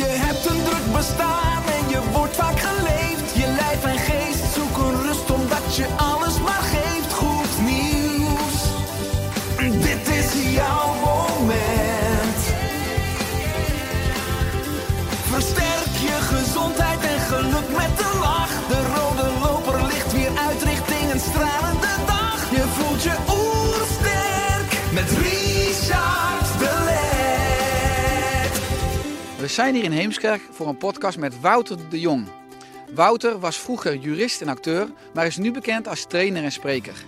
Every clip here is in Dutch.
Je hebt een druk bestaan en je wordt vaak zijn hier in Heemskerk voor een podcast met Wouter de Jong. Wouter was vroeger jurist en acteur, maar is nu bekend als trainer en spreker.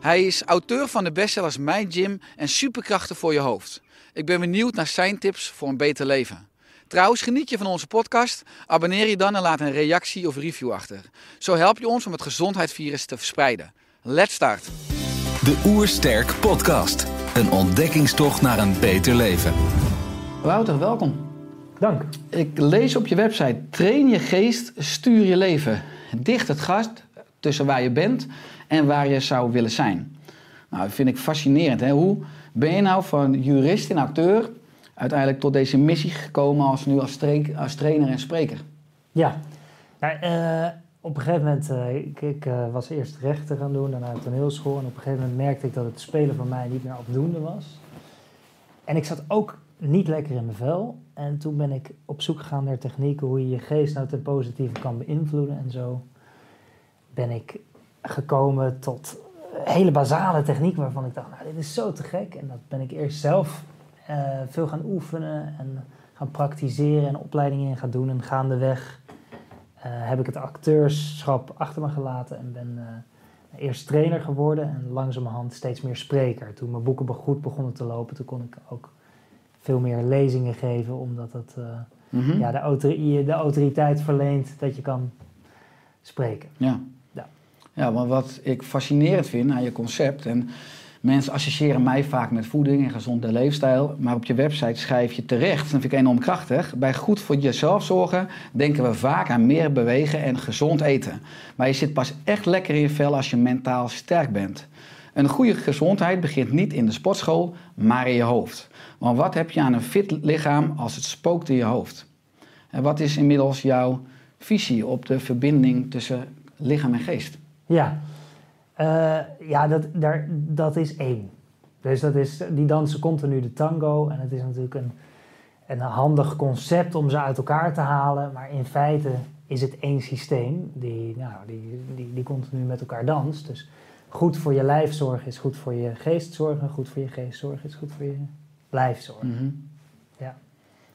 Hij is auteur van de bestsellers Mijn Gym en Superkrachten voor je hoofd. Ik ben benieuwd naar zijn tips voor een beter leven. Trouwens, geniet je van onze podcast? Abonneer je dan en laat een reactie of review achter. Zo help je ons om het gezondheidsvirus te verspreiden. Let's start! De Oersterk Podcast. Een ontdekkingstocht naar een beter leven. Wouter, welkom. Dank. Ik lees op je website: train je geest, stuur je leven. Dicht het gat tussen waar je bent en waar je zou willen zijn. Nou, dat vind ik fascinerend. Hè? Hoe ben je nou van jurist en acteur uiteindelijk tot deze missie gekomen als nu als, trainer en spreker? Ja, nou, eh, op een gegeven moment, eh, ik, ik eh, was eerst rechten gaan doen, daarna toneelschool. En op een gegeven moment merkte ik dat het spelen voor mij niet meer afdoende was. En ik zat ook niet lekker in mijn vel. En toen ben ik op zoek gegaan naar technieken hoe je je geest nou ten positieve kan beïnvloeden. En zo ben ik gekomen tot hele basale techniek waarvan ik dacht, nou dit is zo te gek. En dat ben ik eerst zelf eh, veel gaan oefenen en gaan praktiseren en opleidingen in gaan doen. En gaandeweg eh, heb ik het acteurschap achter me gelaten en ben eh, eerst trainer geworden en langzamerhand steeds meer spreker. Toen mijn boeken goed begonnen te lopen, toen kon ik ook veel meer lezingen geven, omdat het eh, Mhm. ja, de autoriteit verleent dat je kan spreken. Ja. Ja. Ja, maar wat ik fascinerend vind aan je concept. En mensen associëren mij vaak met voeding en gezonde leefstijl. Maar op je website schrijf je terecht, dat vind ik enorm krachtig. Bij goed voor jezelf zorgen denken we vaak aan meer bewegen en gezond eten. Maar je zit pas echt lekker in je vel als je mentaal sterk bent. Een goede gezondheid begint niet in de sportschool, maar in je hoofd. Want wat heb je aan een fit lichaam als het spookt in je hoofd? En wat is inmiddels jouw visie op de verbinding tussen lichaam en geest? Ja, Eh, ja dat, daar, dat is één. Dus dat is, die dansen continu de tango. En het is natuurlijk een, een handig concept om ze uit elkaar te halen. Maar in feite is het één systeem die, nou, die, die, die continu met elkaar danst. Dus goed voor je lijf zorgen is goed voor je geest zorgen. Goed voor je geest zorgen is goed voor je lijf zorgen. Mhm. Ja.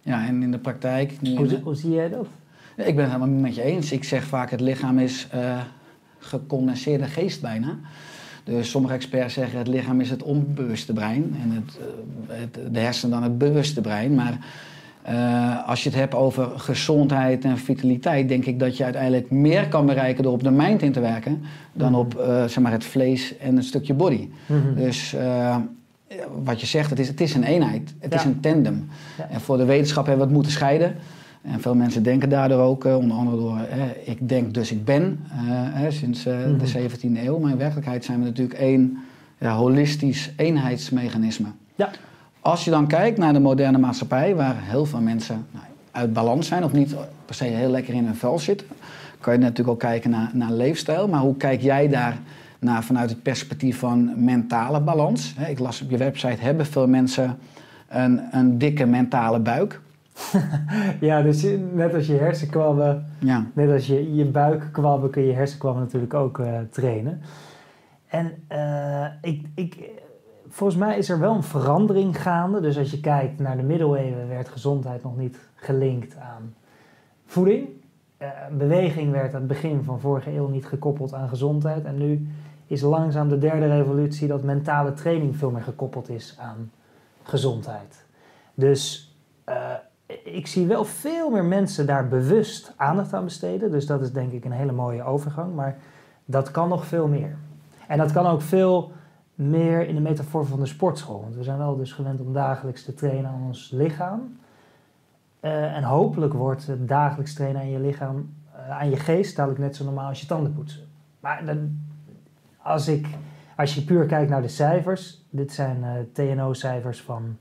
Ja, en in de praktijk. nu- Hoe, zie- hoe zie jij dat? Ik ben het helemaal met je eens. Ik zeg vaak: het lichaam is eh gecondenseerde geest bijna. Dus sommige experts zeggen het lichaam is het onbewuste brein en het, eh, het, de hersenen dan het bewuste brein. Maar eh, als je het hebt over gezondheid en vitaliteit, denk ik dat je uiteindelijk meer kan bereiken door op de mind in te werken dan op eh, zeg maar het vlees en een stukje body. Mhm. Dus eh, wat je zegt, het is, het is een eenheid, het is een tandem. Ja. En voor de wetenschap hebben we het moeten scheiden. En veel mensen denken daardoor ook, onder andere door ik denk dus ik ben, sinds Mhm. de 17e eeuw. Maar in werkelijkheid zijn we natuurlijk één ja, holistisch eenheidsmechanisme. Ja. Als je dan kijkt naar de moderne maatschappij, waar heel veel mensen nou, uit balans zijn of niet per se heel lekker in hun vel zitten, kan je natuurlijk ook kijken naar, naar leefstijl. Maar hoe kijk jij daar naar vanuit het perspectief van mentale balans? Ik las op je website, hebben veel mensen een, een dikke mentale buik? Ja, dus net als je hersenkwabben Ja. Net als je je buikkwabben kun je hersenkwabben natuurlijk ook eh, trainen. En eh, ik, ik, volgens mij is er wel een verandering gaande. Dus als je kijkt naar de middeleeuwen werd gezondheid nog niet gelinkt aan voeding. Eh, beweging werd aan het begin van vorige eeuw niet gekoppeld aan gezondheid. En nu is langzaam de derde revolutie dat mentale training veel meer gekoppeld is aan gezondheid. Dus eh, ik zie wel veel meer mensen daar bewust aandacht aan besteden. Dus dat is denk ik een hele mooie overgang. Maar dat kan nog veel meer. En dat kan ook veel meer in de metafoor van de sportschool. Want we zijn wel dus gewend om dagelijks te trainen aan ons lichaam. Eh, en hopelijk wordt het dagelijks trainen aan je lichaam, eh, aan je geest, dadelijk net zo normaal als je tanden poetsen. Maar dan, als, ik, als je puur kijkt naar de cijfers, dit zijn eh, TNO-cijfers van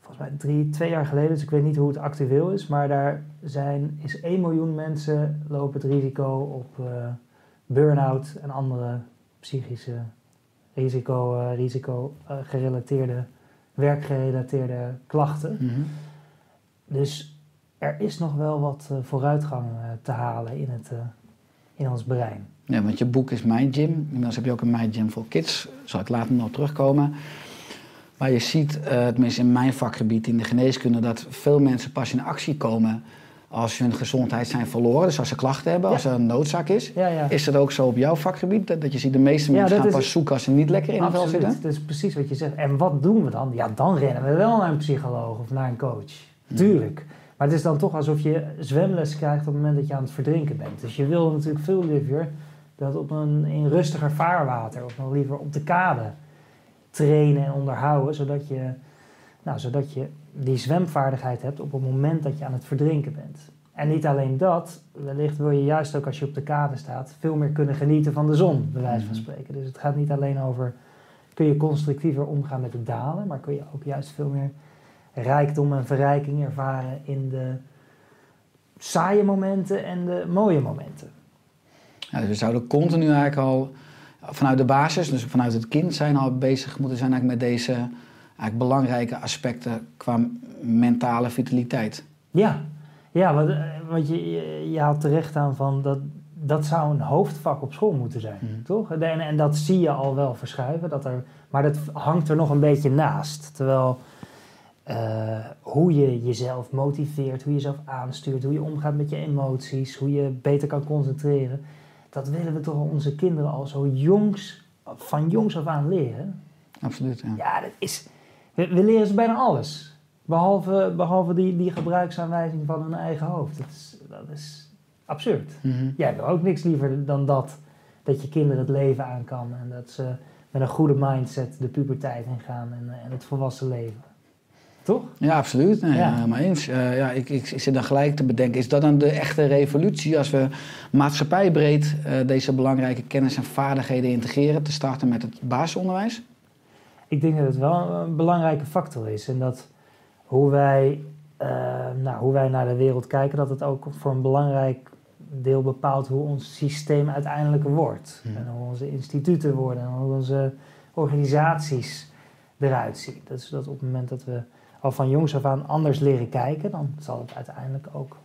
volgens mij drie, twee jaar geleden, dus ik weet niet hoe het actueel is, maar daar zijn, is 1 miljoen mensen lopen het risico op burn-out en andere psychische risico, eh, risico eh, gerelateerde, werkgerelateerde klachten. Mhm. Dus er is nog wel wat eh, vooruitgang te halen in, het, in ons brein. Ja, want je boek is My Gym. Inmiddels heb je ook een My Gym voor Kids. Zal ik later nog terugkomen. Maar je ziet, eh, tenminste in mijn vakgebied in de geneeskunde, dat veel mensen pas in actie komen als hun gezondheid zijn verloren. Dus als ze klachten hebben, Ja. als er een noodzaak is. Ja, ja. Is dat ook zo op jouw vakgebied? Dat, dat je ziet de meeste mensen gaan is- pas zoeken als ze niet lekker in het vel zitten? dat is precies wat je zegt. En wat doen we dan? Ja, dan rennen we wel naar een psycholoog of naar een coach. Hmm. Tuurlijk. Maar het is dan toch alsof je zwemles krijgt op het moment dat je aan het verdrinken bent. Dus je wil natuurlijk veel liever dat op een in rustiger vaarwater of nog liever op de kade trainen en onderhouden, zodat je, nou, zodat je die zwemvaardigheid hebt op het moment dat je aan het verdrinken bent. En niet alleen dat, wellicht wil je juist ook als je op de kade staat veel meer kunnen genieten van de zon, bij wijze van Mhm. spreken. Dus het gaat niet alleen over kun je constructiever omgaan met het dalen, maar kun je ook juist veel meer rijkdom en verrijking ervaren in de saaie momenten en de mooie momenten. Ja, dus we zouden continu eigenlijk al vanuit de basis, dus vanuit het kind zijn al bezig moeten zijn eigenlijk met deze eigenlijk belangrijke aspecten qua mentale vitaliteit. Ja, ja want, eh, want je, je, je haalt terecht aan van dat, dat zou een hoofdvak op school moeten zijn, Mhm. toch? En, en dat zie je al wel verschuiven, dat er, maar dat hangt er nog een beetje naast. Terwijl eh, hoe je jezelf motiveert, hoe je jezelf aanstuurt, hoe je omgaat met je emoties, hoe je beter kan concentreren, dat willen we toch onze kinderen al zo jongs, van jongs af aan leren. Absoluut. Ja. Ja, dat is. We, we leren ze bijna alles. Behalve, behalve die, die gebruiksaanwijzing van hun eigen hoofd. Dat is, dat is absurd. Mhm. Jij wil ook niks liever dan dat. Dat je kinderen het leven aan kan. En dat ze met een goede mindset de puberteit ingaan en, eh, en het volwassen leven. Toch? Ja, absoluut. Nee, Ja. helemaal eens. Eh, ja, ik, ik, ik zit dan gelijk te bedenken, is dat dan de echte revolutie als we maatschappijbreed eh, deze belangrijke kennis en vaardigheden integreren, te starten met het basisonderwijs? Ik denk dat het wel een belangrijke factor is. En dat hoe wij, eh, nou, hoe wij naar de wereld kijken, dat het ook voor een belangrijk deel bepaalt hoe ons systeem uiteindelijk wordt. Hmm. En hoe onze instituten worden en hoe onze organisaties eruit zien. Dus dat op het moment dat we al van jongs af aan anders leren kijken, dan zal het uiteindelijk ook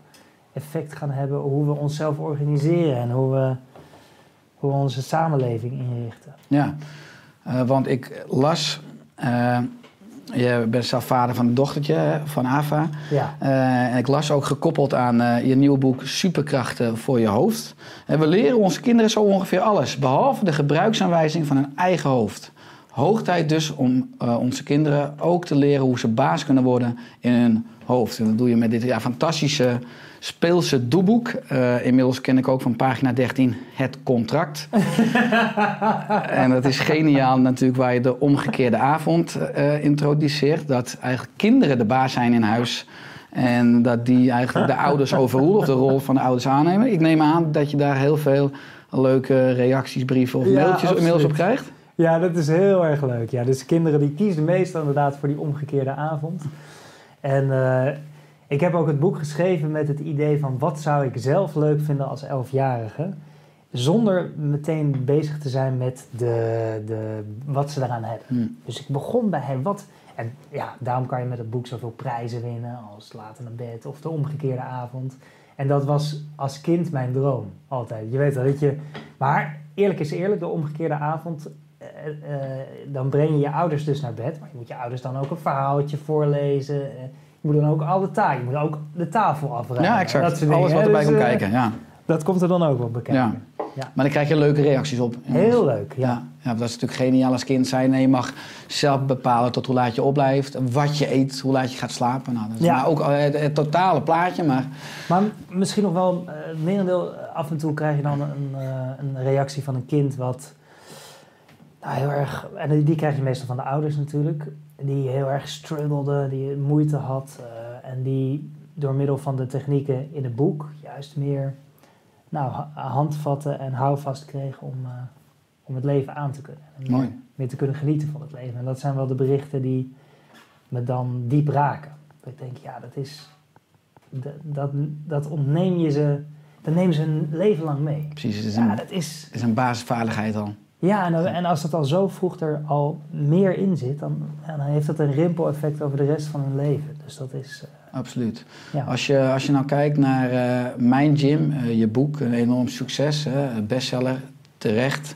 effect gaan hebben hoe we onszelf organiseren en hoe we, hoe we onze samenleving inrichten. Ja, Eh, want ik las, eh, je bent zelf vader van een dochtertje van Ava. Ja. Eh, en ik las ook gekoppeld aan je nieuwe boek Superkrachten voor je hoofd. En we leren onze kinderen zo ongeveer alles, behalve de gebruiksaanwijzing van hun eigen hoofd. Hoog tijd dus om onze kinderen ook te leren hoe ze baas kunnen worden in hun hoofd. En dat doe je met dit ja, fantastische speelse doeboek. Eh, inmiddels ken ik ook van pagina 13 het contract. en dat is geniaal natuurlijk waar je de omgekeerde avond eh, introduceert. Dat eigenlijk kinderen de baas zijn in huis. En dat die eigenlijk de ouders overroelen of de rol van de ouders aannemen. Ik neem aan dat je daar heel veel leuke reacties, brieven of Ja, mailtjes inmiddels op krijgt. Ja, dat is heel erg leuk. Ja, dus kinderen die kiezen meestal inderdaad voor die omgekeerde avond. En eh, ik heb ook het boek geschreven met het idee van wat zou ik zelf leuk vinden als elfjarige. Zonder meteen bezig te zijn met de, de, wat ze eraan hebben. Hm. Dus ik begon bij hem wat. En ja, daarom kan je met het boek zoveel prijzen winnen als later naar bed of de omgekeerde avond. En dat was als kind mijn droom, altijd. Je weet wel, dat je... Maar eerlijk is eerlijk, de omgekeerde avond... eh, eh, dan breng je je ouders dus naar bed. Maar je moet je ouders dan ook een verhaaltje voorlezen. eh, moet dan ook alle taal... Je moet ook de tafel afruimen. Ja, exact. dingen, Alles wat erbij Dus, komt eh, kijken. Ja. Dat komt er dan ook wel bekijken. Ja. Ja. Maar dan krijg je leuke reacties op. Heel leuk, ja. Ja, ja, dat is natuurlijk geniaal als kind zijn. En je mag zelf bepalen tot hoe laat je opblijft, wat je eet, hoe laat je gaat slapen. Nou, dat is Ja. maar ook al het, het totale plaatje, maar Maar misschien nog wel, eh, het merendeel, eh, af en toe krijg je dan een, eh, een reactie van een kind wat nou, heel erg, en die- krijg je meestal van de ouders natuurlijk, die heel erg struggelde, die moeite had eh, en die door middel van de technieken in het boek juist meer nou, ha- handvatten en houvast kreeg om, eh, om het leven aan te kunnen. En Mooi. meer te kunnen genieten van het leven. En dat zijn wel de berichten die me dan diep raken. Dat ik denk, ja, dat is dat, dat, dat ontneem je ze, dat nemen ze een leven lang mee. precies, het is Ja, een, dat is. is een basisvaardigheid al. Ja, en, en als dat al zo vroeg er al meer in zit, dan, dan heeft dat een rimpeleffect over de rest van hun leven. Dus dat is. eh, Absoluut. ja. Als je, als je nou kijkt naar eh, Mijn Gym, eh, je boek, een enorm succes, hè, bestseller, terecht.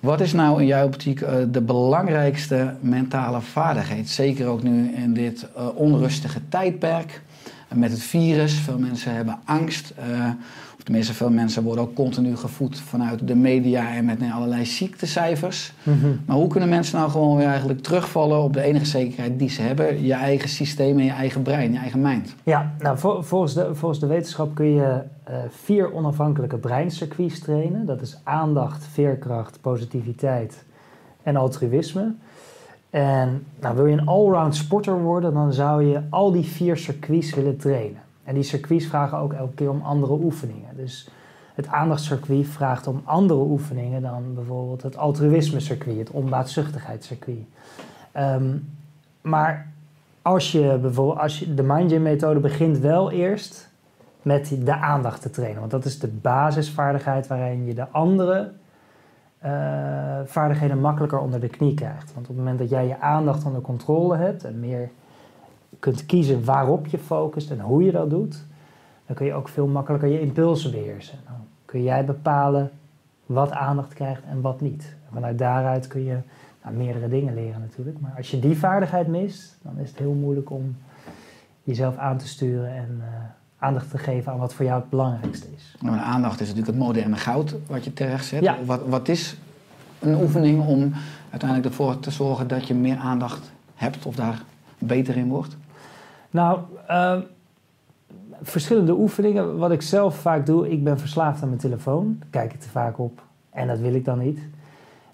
Wat is nou in jouw optiek eh, de belangrijkste mentale vaardigheid? Zeker ook nu in dit eh, onrustige tijdperk eh, met het virus. Veel mensen hebben angst. Tenminste, veel mensen worden ook continu gevoed vanuit de media en met allerlei ziektecijfers. Maar hoe kunnen mensen nou gewoon weer eigenlijk terugvallen op de enige zekerheid die ze hebben? Je eigen systeem en je eigen brein, je eigen mind. Ja, nou, vol- volgens, de, volgens de wetenschap kun je eh, vier onafhankelijke breincircuits trainen. Dat is aandacht, veerkracht, positiviteit en altruïsme. En nou, wil je een allround sporter worden, dan zou je al die vier circuits willen trainen. En die circuits vragen ook elke keer om andere oefeningen. Dus het aandachtscircuit vraagt om andere oefeningen dan bijvoorbeeld het altruïsme-circuit, het onbaatzuchtigheidscircuit. Ehm, maar als je bijvoorbeeld, als je de Mind Gym methode begint wel eerst met de aandacht te trainen. Want dat is de basisvaardigheid waarin je de andere eh, vaardigheden makkelijker onder de knie krijgt. Want op het moment dat jij je aandacht onder controle hebt en meer kunt kiezen waarop je focust en hoe je dat doet, dan kun je ook veel makkelijker je impulsen beheersen. Dan kun jij bepalen wat aandacht krijgt en wat niet. En vanuit daaruit kun je nou, meerdere dingen leren natuurlijk. Maar als je die vaardigheid mist, dan is het heel moeilijk om jezelf aan te sturen en eh, aandacht te geven aan wat voor jou het belangrijkste is. Nou, aandacht is natuurlijk het moderne goud wat je terecht zet. Ja. Wat, wat is een oefening om uiteindelijk ervoor te zorgen dat je meer aandacht hebt of daar beter in wordt? Nou, eh, verschillende oefeningen. Wat ik zelf vaak doe, ik ben verslaafd aan mijn telefoon. Kijk ik te vaak op en dat wil ik dan niet.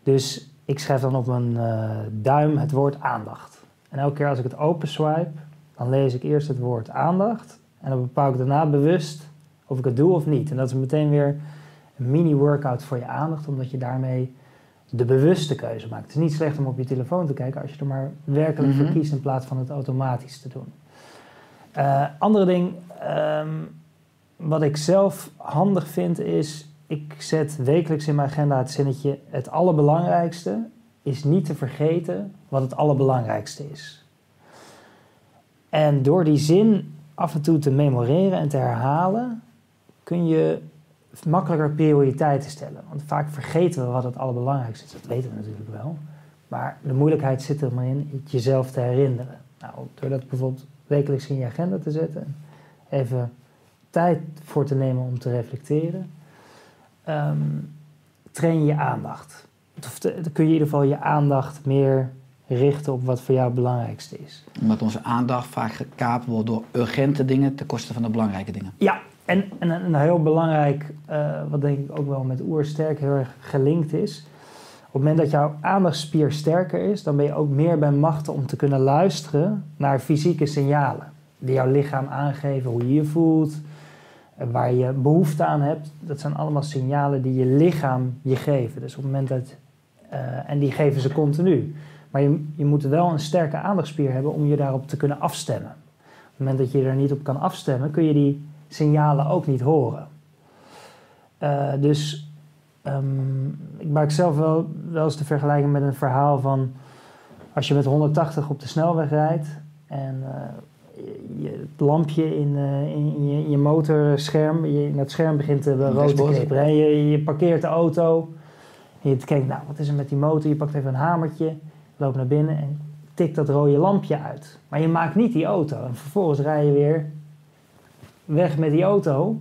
Dus ik schrijf dan op mijn eh, duim het woord aandacht. En elke keer als ik het open swipe, dan lees ik eerst het woord aandacht. En dan bepaal ik daarna bewust of ik het doe of niet. En dat is meteen weer een mini-workout voor je aandacht, omdat je daarmee de bewuste keuze maakt. Het is niet slecht om op je telefoon te kijken als je er maar werkelijk voor Mhm. kiest in plaats van het automatisch te doen. Eh, andere ding, ehm, wat ik zelf handig vind, is ik zet wekelijks in mijn agenda het zinnetje: het allerbelangrijkste is niet te vergeten wat het allerbelangrijkste is. En door die zin af en toe te memoreren en te herhalen, kun je makkelijker prioriteiten stellen. Want vaak vergeten we wat het allerbelangrijkste is. Dat weten we natuurlijk wel. Maar de moeilijkheid zit er maar in het jezelf te herinneren. Nou, door dat bijvoorbeeld wekelijks in je agenda te zetten, even tijd voor te nemen om te reflecteren, ehm, train je je aandacht. Of te- dan kun je in ieder geval je aandacht meer richten op wat voor jou het belangrijkste is. Omdat onze aandacht vaak gekaapt wordt door urgente dingen ten koste van de belangrijke dingen. Ja, en, en een heel belangrijk, eh, wat denk ik ook wel met oersterk heel erg gelinkt is. Op het moment dat jouw aandachtsspier sterker is, dan ben je ook meer bij machten om te kunnen luisteren naar fysieke signalen. Die jouw lichaam aangeven hoe je je voelt, en waar je behoefte aan hebt. Dat zijn allemaal signalen die je lichaam je geven. Dus op het moment dat, eh, en die geven ze continu. Maar je, je moet wel een sterke aandachtspier hebben om je daarop te kunnen afstemmen. Op het moment dat je er niet op kan afstemmen, kun je die signalen ook niet horen. Eh, dus ehm, ik maak zelf wel, wel eens de vergelijking met een verhaal van als je met 180 op de snelweg rijdt en eh, je, het lampje in, eh, in, in je, in je motorscherm, je, in dat scherm begint te rood te knipperen. En je, je parkeert de auto en je kijkt, nou wat is er met die motor? Je pakt even een hamertje, loopt naar binnen en tikt dat rode lampje uit. Maar je maakt niet die auto en vervolgens rij je weer weg met die auto.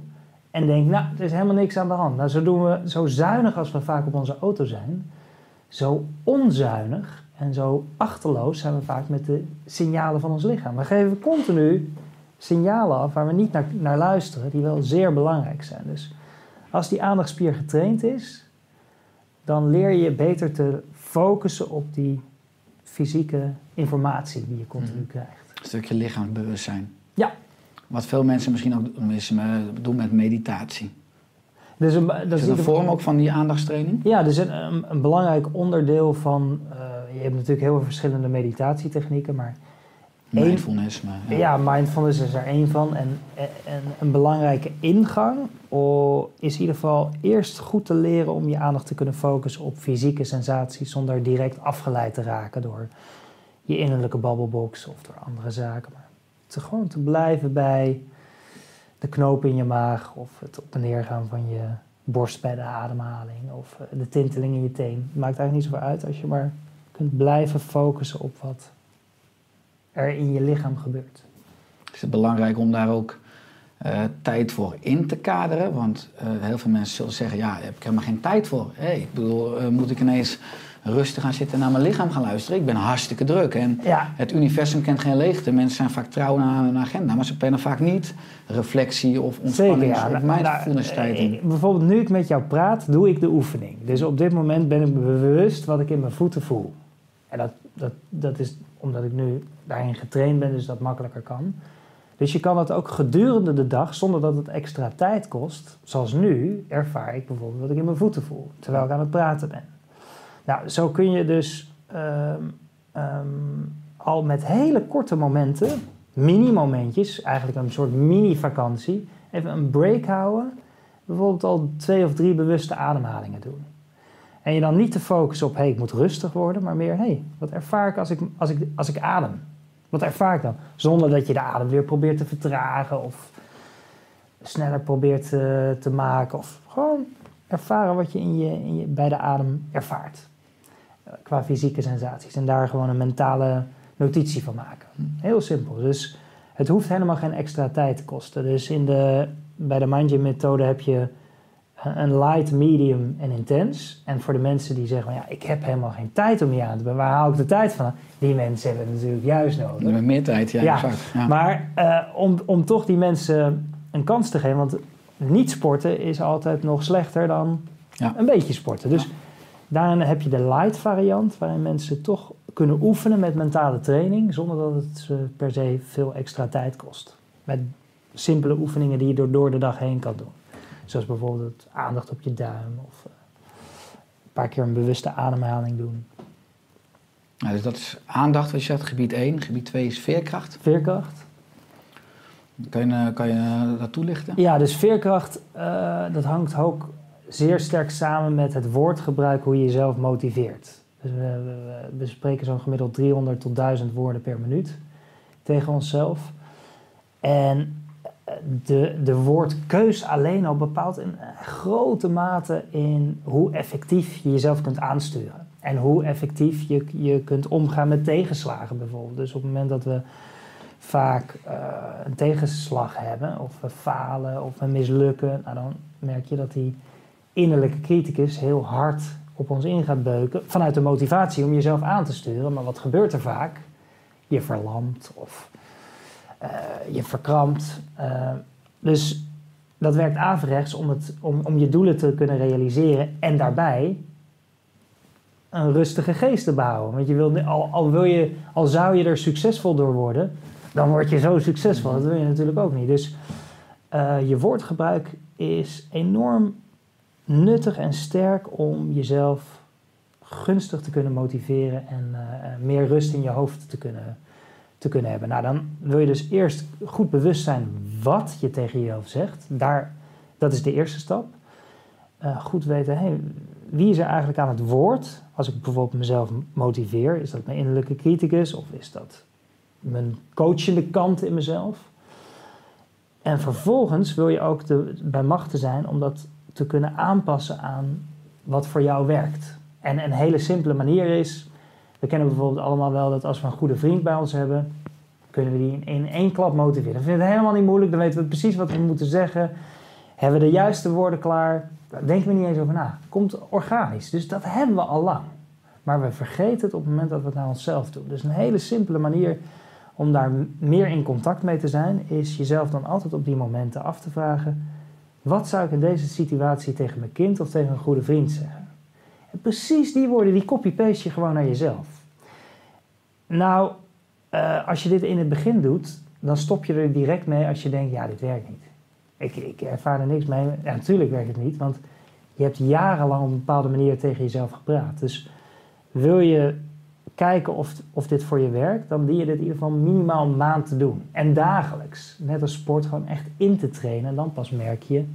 En denk, nou, er is helemaal niks aan de hand. Nou, zo doen we, zo zuinig als we vaak op onze auto zijn, zo onzuinig en zo achterloos zijn we vaak met de signalen van ons lichaam. We geven continu signalen af waar we niet naar, naar luisteren, die wel zeer belangrijk zijn. Dus als die aandachtspier getraind is, dan leer je beter te focussen op die fysieke informatie die je continu Mhm. krijgt. Een stukje lichaamsbewustzijn. Ja. Wat veel mensen misschien ook doen, met meditatie. Dus een, dat Is is dat een vorm ook van die aandachtstraining? Ja, dus een, een, een belangrijk onderdeel van. eh, je hebt natuurlijk heel veel verschillende meditatietechnieken, maar Mindfulness. Maar, ja. ja, mindfulness is er één van. En, en een belangrijke ingang oh, is in ieder geval eerst goed te leren om je aandacht te kunnen focussen op fysieke sensaties zonder direct afgeleid te raken door je innerlijke babbelbox of door andere zaken. Te gewoon te blijven bij de knoop in je maag of het op en neer gaan van je borst bij de ademhaling of eh, de tinteling in je teen. Het maakt eigenlijk niet zoveel uit als je maar kunt blijven focussen op wat er in je lichaam gebeurt. Is het belangrijk om daar ook eh, tijd voor in te kaderen? Want eh, heel veel mensen zullen zeggen, ja, heb ik helemaal geen tijd voor. Hé, ik bedoel, moet ik ineens rustig gaan zitten naar mijn lichaam gaan luisteren? Ik ben hartstikke druk. En Ja, het universum kent geen leegte. Mensen zijn vaak trouw aan een agenda, maar ze plannen vaak niet reflectie of zeker. ontspanning Ja. of Nou, mindfulness eh, bijvoorbeeld nu ik met jou praat, doe ik de oefening. Dus op dit moment ben ik me bewust wat ik in mijn voeten voel. En dat, dat, dat is omdat ik nu daarin getraind ben, dus dat makkelijker kan. Dus je kan dat ook gedurende de dag, zonder dat het extra tijd kost. Zoals nu ervaar ik bijvoorbeeld wat ik in mijn voeten voel, terwijl ik aan het praten ben. Nou, zo kun je dus ehm, ehm, al met hele korte momenten, mini-momentjes, eigenlijk een soort mini-vakantie, even een break houden. Bijvoorbeeld al twee of drie bewuste ademhalingen doen. En je dan niet te focussen op, hé, hey, ik moet rustig worden, maar meer, hé, hey, wat ervaar ik als ik, als, ik, als ik adem? Wat ervaar ik dan? Zonder dat je de adem weer probeert te vertragen of sneller probeert te, te maken. Of gewoon ervaren wat je, in je, in je bij de adem ervaart. Eh, Qua fysieke sensaties. En daar gewoon een mentale notitie van maken. Heel simpel. Dus het hoeft helemaal geen extra tijd te kosten. Dus in de, bij de Mind Gym methode heb je een light, medium en intens. En voor de mensen die zeggen, van, ja, ik heb helemaal geen tijd om hier aan te doen. Waar haal ik de tijd van? Die mensen hebben het natuurlijk juist nodig. Met meer tijd, ja, Ja, exact. Ja. Maar eh, om, om toch die mensen een kans te geven, want niet sporten is altijd nog slechter dan Ja. een beetje sporten. Dus daarin heb je de light variant, waarin mensen toch kunnen oefenen met mentale training, zonder dat het ze per se veel extra tijd kost. Met simpele oefeningen die je door, door de dag heen kan doen. Zoals bijvoorbeeld aandacht op je duim of eh, een paar keer een bewuste ademhaling doen. Nou, dus dat is aandacht, wat je zegt, gebied 1. Gebied 2 is veerkracht. Veerkracht. Kan je, eh, kan je eh, dat toelichten? Ja, dus veerkracht, dat hangt ook zeer sterk samen met het woordgebruik, hoe je jezelf motiveert. Dus we, we, we spreken zo'n gemiddeld 300 tot 1000 woorden per minuut tegen onszelf. En eh, de, de woordkeus alleen al bepaalt in grote mate in hoe effectief je jezelf kunt aansturen. En hoe effectief je, je kunt omgaan met tegenslagen bijvoorbeeld. Dus op het moment dat we vaak eh, een tegenslag hebben, of we falen, of we mislukken, nou dan merk je dat die innerlijke criticus heel hard op ons in gaat beuken. Vanuit de motivatie om jezelf aan te sturen. Maar wat gebeurt er vaak? Je verlamt of eh, je verkrampt. Eh, dus dat werkt averechts om, het, om, om je doelen te kunnen realiseren en daarbij een rustige geest te behouden. Want je wil, al, al, wil je, al zou je er succesvol door worden, dan word je zo succesvol. Dat wil je natuurlijk ook niet. Dus eh, je woordgebruik is enorm nuttig en sterk om jezelf gunstig te kunnen motiveren en eh, meer rust in je hoofd te kunnen, te kunnen hebben. Nou, dan wil je dus eerst goed bewust zijn wat je tegen jezelf zegt. Daar, dat is de eerste stap. Eh, goed weten, hey, wie is er eigenlijk aan het woord? Als ik bijvoorbeeld mezelf motiveer, is dat mijn innerlijke criticus of is dat mijn coachende kant in mezelf? En vervolgens wil je ook de, bij machten zijn om dat te kunnen aanpassen aan wat voor jou werkt. En een hele simpele manier is, we kennen bijvoorbeeld allemaal wel dat als we een goede vriend bij ons hebben, kunnen we die in, één klap motiveren. Dan vinden we helemaal niet moeilijk, dan weten we precies wat we moeten zeggen. Hebben we de juiste woorden klaar? Daar denken niet eens over na. Komt organisch. Dus dat hebben we al lang. Maar we vergeten het op het moment dat we het naar onszelf doen. Dus een hele simpele manier om daar meer in contact mee te zijn, is jezelf dan altijd op die momenten af te vragen: wat zou ik in deze situatie tegen mijn kind of tegen een goede vriend zeggen? En precies die woorden, die copy-paste je gewoon naar jezelf. Nou, eh, als je dit in het begin doet, dan stop je er direct mee als je denkt: ja, dit werkt niet. Ik, ik ervaar er niks mee. Ja, natuurlijk werkt het niet, want je hebt jarenlang op een bepaalde manier tegen jezelf gepraat. Dus wil je kijken of, of dit voor je werkt, dan dien je dit in ieder geval minimaal een maand te doen. En dagelijks, net als sport, gewoon echt in te trainen. En dan pas merk je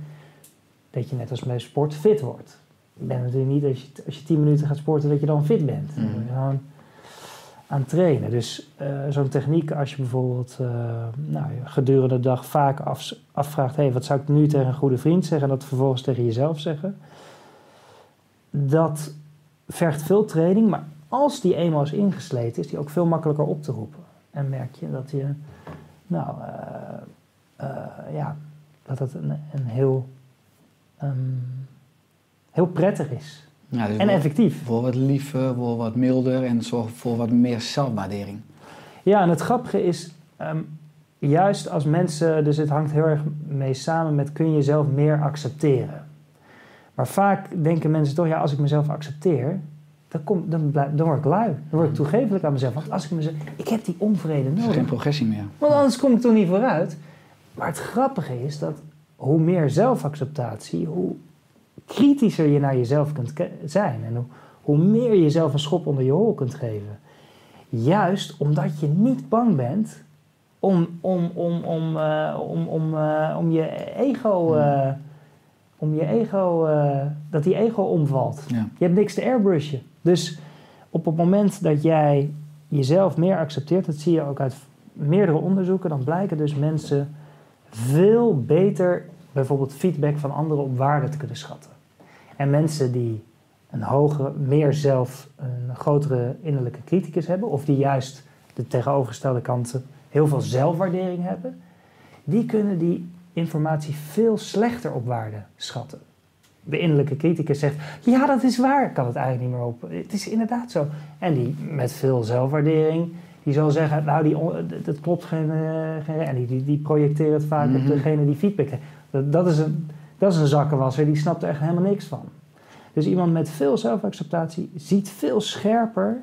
dat je net als bij sport fit wordt. Je bent natuurlijk niet als je, als je 10 minuten gaat sporten dat je dan fit bent. Dan ben je gewoon aan het trainen. Dus eh, zo'n techniek als je bijvoorbeeld eh, nou, gedurende de dag vaak af, afvraagt... Hey, wat zou ik nu tegen een goede vriend zeggen... en dat vervolgens tegen jezelf zeggen... dat vergt veel training, maar als die eenmaal is ingesleten... is die ook veel makkelijker op te roepen. En merk je dat je... Nou, eh, eh, ja, dat het een, een heel... ehm, heel prettig is. Ja, dus En effectief. Word wat liever, word wat milder en zorg voor wat meer zelfwaardering. Ja, en het grappige is, ehm, juist als mensen, dus het hangt heel erg mee samen met kun je jezelf meer accepteren. Maar vaak denken mensen toch, ja, als ik mezelf accepteer, dan, kom, dan, blijf, dan word ik lui. Dan word ik toegevelijk aan mezelf. Want als ik mezelf, ik heb die onvrede is nodig. geen progressie meer. Want anders kom ik toch niet vooruit. Maar het grappige is dat hoe meer zelfacceptatie, hoe kritischer je naar jezelf kunt zijn. En hoe, hoe meer je jezelf een schop onder je hol kunt geven. Juist omdat je niet bang bent om, om, om, om, eh, om, om, eh, om je ego. eh, om je ego. dat die ego omvalt. Ja. Je hebt niks te airbrushen. Dus op het moment dat jij jezelf meer accepteert, dat zie je ook uit meerdere onderzoeken, dan blijken dus mensen veel beter bijvoorbeeld feedback van anderen op waarde te kunnen schatten. En mensen die een hogere, meer zelf, een grotere innerlijke criticus hebben, of die juist de tegenovergestelde kanten heel veel zelfwaardering hebben, die kunnen die informatie veel slechter op waarde schatten. De innerlijke criticus zegt, ja dat is waar, ik kan het eigenlijk niet meer op. Het is inderdaad zo. En die met veel zelfwaardering, die zal zeggen, nou die, dat- klopt geen, eh, geen... En die, die, projecteren het vaak op Mhm. degene die feedback heeft. Dat, dat, is een, dat is een zakkenwasser, die snapt er echt helemaal niks van. Dus iemand met veel zelfacceptatie ziet veel scherper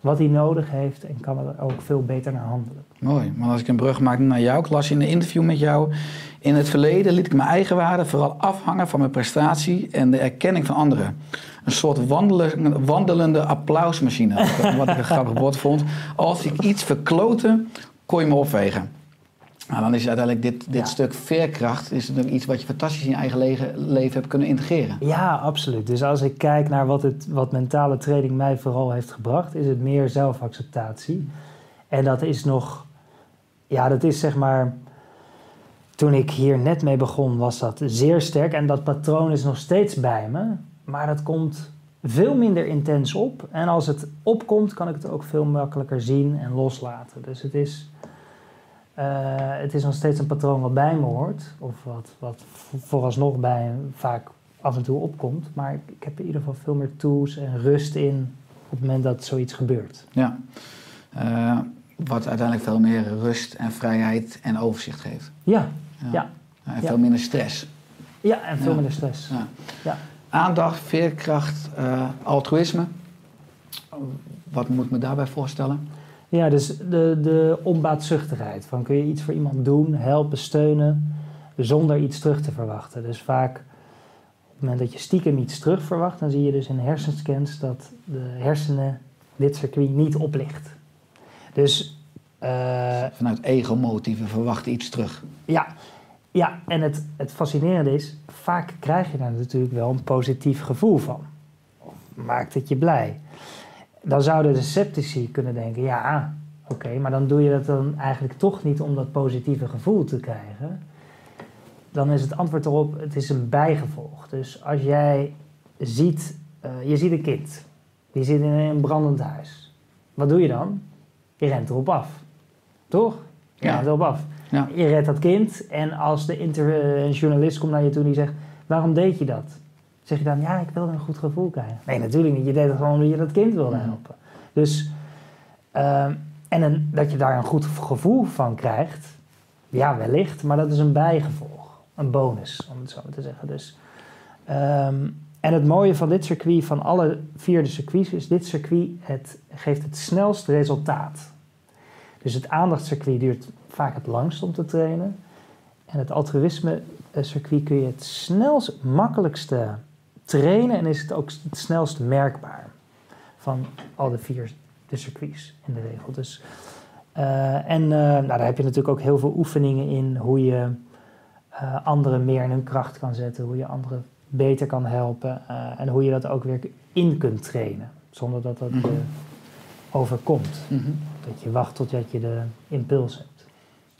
wat hij nodig heeft en kan er ook veel beter naar handelen. Mooi, maar als ik een brug maak naar jou, ik las in een interview met jou. In het verleden liet ik mijn eigen waarde vooral afhangen van mijn prestatie en de erkenning van anderen. Een soort wandelen- wandelende applausmachine, wat ik een grappig woord vond. Als ik iets verklote, kon je me opvegen. Nou, dan is uiteindelijk dit, dit Ja. stuk veerkracht is natuurlijk iets wat je fantastisch in je eigen le- leven hebt kunnen integreren. Ja, absoluut. Dus als ik kijk naar wat, het, wat mentale training mij vooral heeft gebracht, is het meer zelfacceptatie. En dat is nog, ja, dat is zeg maar, toen ik hier net mee begon, was dat zeer sterk. En dat patroon is nog steeds bij me, maar dat komt veel minder intens op. En als het opkomt, kan ik het ook veel makkelijker zien en loslaten. Dus het is, eh, het is nog steeds een patroon wat bij me hoort, of wat, wat vo- vooralsnog bij vaak af en toe opkomt. Maar ik, ik heb in ieder geval veel meer tools en rust in op het moment dat zoiets gebeurt. Ja. Eh, wat uiteindelijk veel meer rust en vrijheid en overzicht geeft. Ja, ja. En Ja. veel minder stress. ja en veel minder stress. Ja. Ja. Aandacht, veerkracht, eh, altruïsme. Wat moet ik me daarbij voorstellen? Ja, dus de, de onbaatzuchtigheid. Van kun je iets voor iemand doen, helpen, steunen, zonder iets terug te verwachten. Dus vaak op het moment dat je stiekem iets terug verwacht, dan zie je dus in hersenscans dat de hersenen dit circuit niet oplicht. Dus eh, Vanuit ego-motieven verwachten iets terug. ja, ja, en het, het fascinerende is, vaak krijg je daar natuurlijk wel een positief gevoel van. Of maakt het je blij. Dan zouden de sceptici kunnen denken, ja, oké, maar dan doe je dat dan eigenlijk toch niet om dat positieve gevoel te krijgen. Dan is het antwoord erop, het is een bijgevolg. Dus als jij ziet, eh, je ziet een kind, die zit in een brandend huis. Wat doe je dan? Je rent erop af. Toch? Je Ja. rent erop af. Ja. Je redt dat kind en als de inter- journalist komt naar je toe en die zegt, waarom deed je dat? Zeg je dan, ja, ik wilde een goed gevoel krijgen. Nee, natuurlijk niet. Je deed het gewoon omdat je dat kind wilde helpen. Dus, ehm, en een, dat je daar een goed gevoel van krijgt, ja, wellicht, maar dat is een bijgevolg. Een bonus, om het zo maar te zeggen. Dus, ehm, en het mooie van dit circuit, van alle vier de circuits, is dit circuit het, geeft het snelst resultaat. Dus het aandachtscircuit duurt vaak het langst om te trainen. En het altruïsme eh, circuit kun je het snelst, makkelijkste trainen en is het ook het snelst merkbaar van al de vier de circuits in de regel. Dus, eh, en eh, nou, daar heb je natuurlijk ook heel veel oefeningen in hoe je eh, anderen meer in hun kracht kan zetten, hoe je anderen beter kan helpen eh, en hoe je dat ook weer in kunt trainen zonder dat dat Mhm. je overkomt. Mhm. Dat je wacht totdat je de impuls hebt.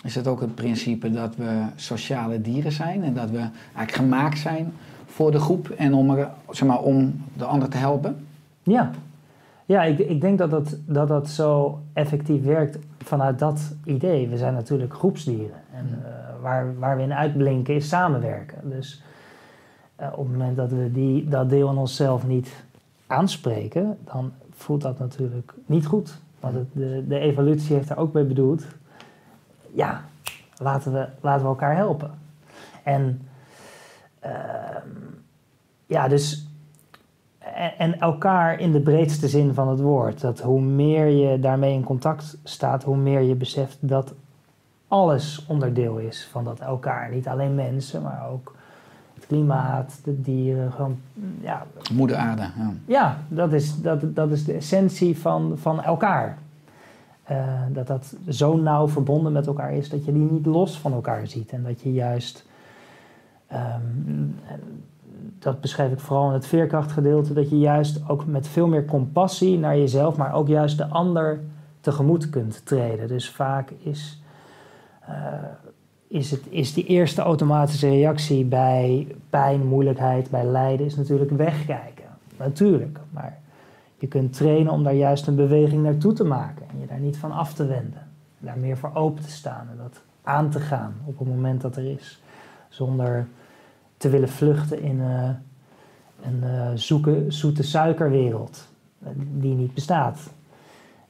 Is het ook het principe dat we sociale dieren zijn en dat we eigenlijk gemaakt zijn voor de groep en om, er, zeg maar, om de ander te helpen? Ja, ja ik, ik denk dat dat, dat dat zo effectief werkt vanuit dat idee. We zijn natuurlijk groepsdieren. En eh, waar, waar we in uitblinken is samenwerken. Dus eh, op het moment dat we die, dat deel in onszelf niet aanspreken, dan voelt dat natuurlijk niet goed. Want het, de, de evolutie heeft daar ook bij bedoeld. Ja, laten we, laten we elkaar helpen. En ehm, ja, dus en, en elkaar in de breedste zin van het woord. Dat hoe meer je daarmee in contact staat, hoe meer je beseft dat alles onderdeel is van dat elkaar. Niet alleen mensen, maar ook het klimaat, de dieren. Gewoon, ja, Moeder aarde. Ja. ja dat, is, dat, dat is de essentie van, van elkaar. Eh, dat dat zo nauw verbonden met elkaar is dat je die niet los van elkaar ziet. En dat je juist, ehm, dat beschrijf ik vooral in het veerkrachtgedeelte, dat je juist ook met veel meer compassie naar jezelf, maar ook juist de ander tegemoet kunt treden. Dus vaak is, eh, is, het, is die eerste automatische reactie bij pijn, moeilijkheid, bij lijden, is natuurlijk wegkijken. Natuurlijk, maar je kunt trainen om daar juist een beweging naartoe te maken en je daar niet van af te wenden. Daar meer voor open te staan en dat aan te gaan op het moment dat er is. Zonder te willen vluchten in eh, een eh, zoete suikerwereld eh, die niet bestaat.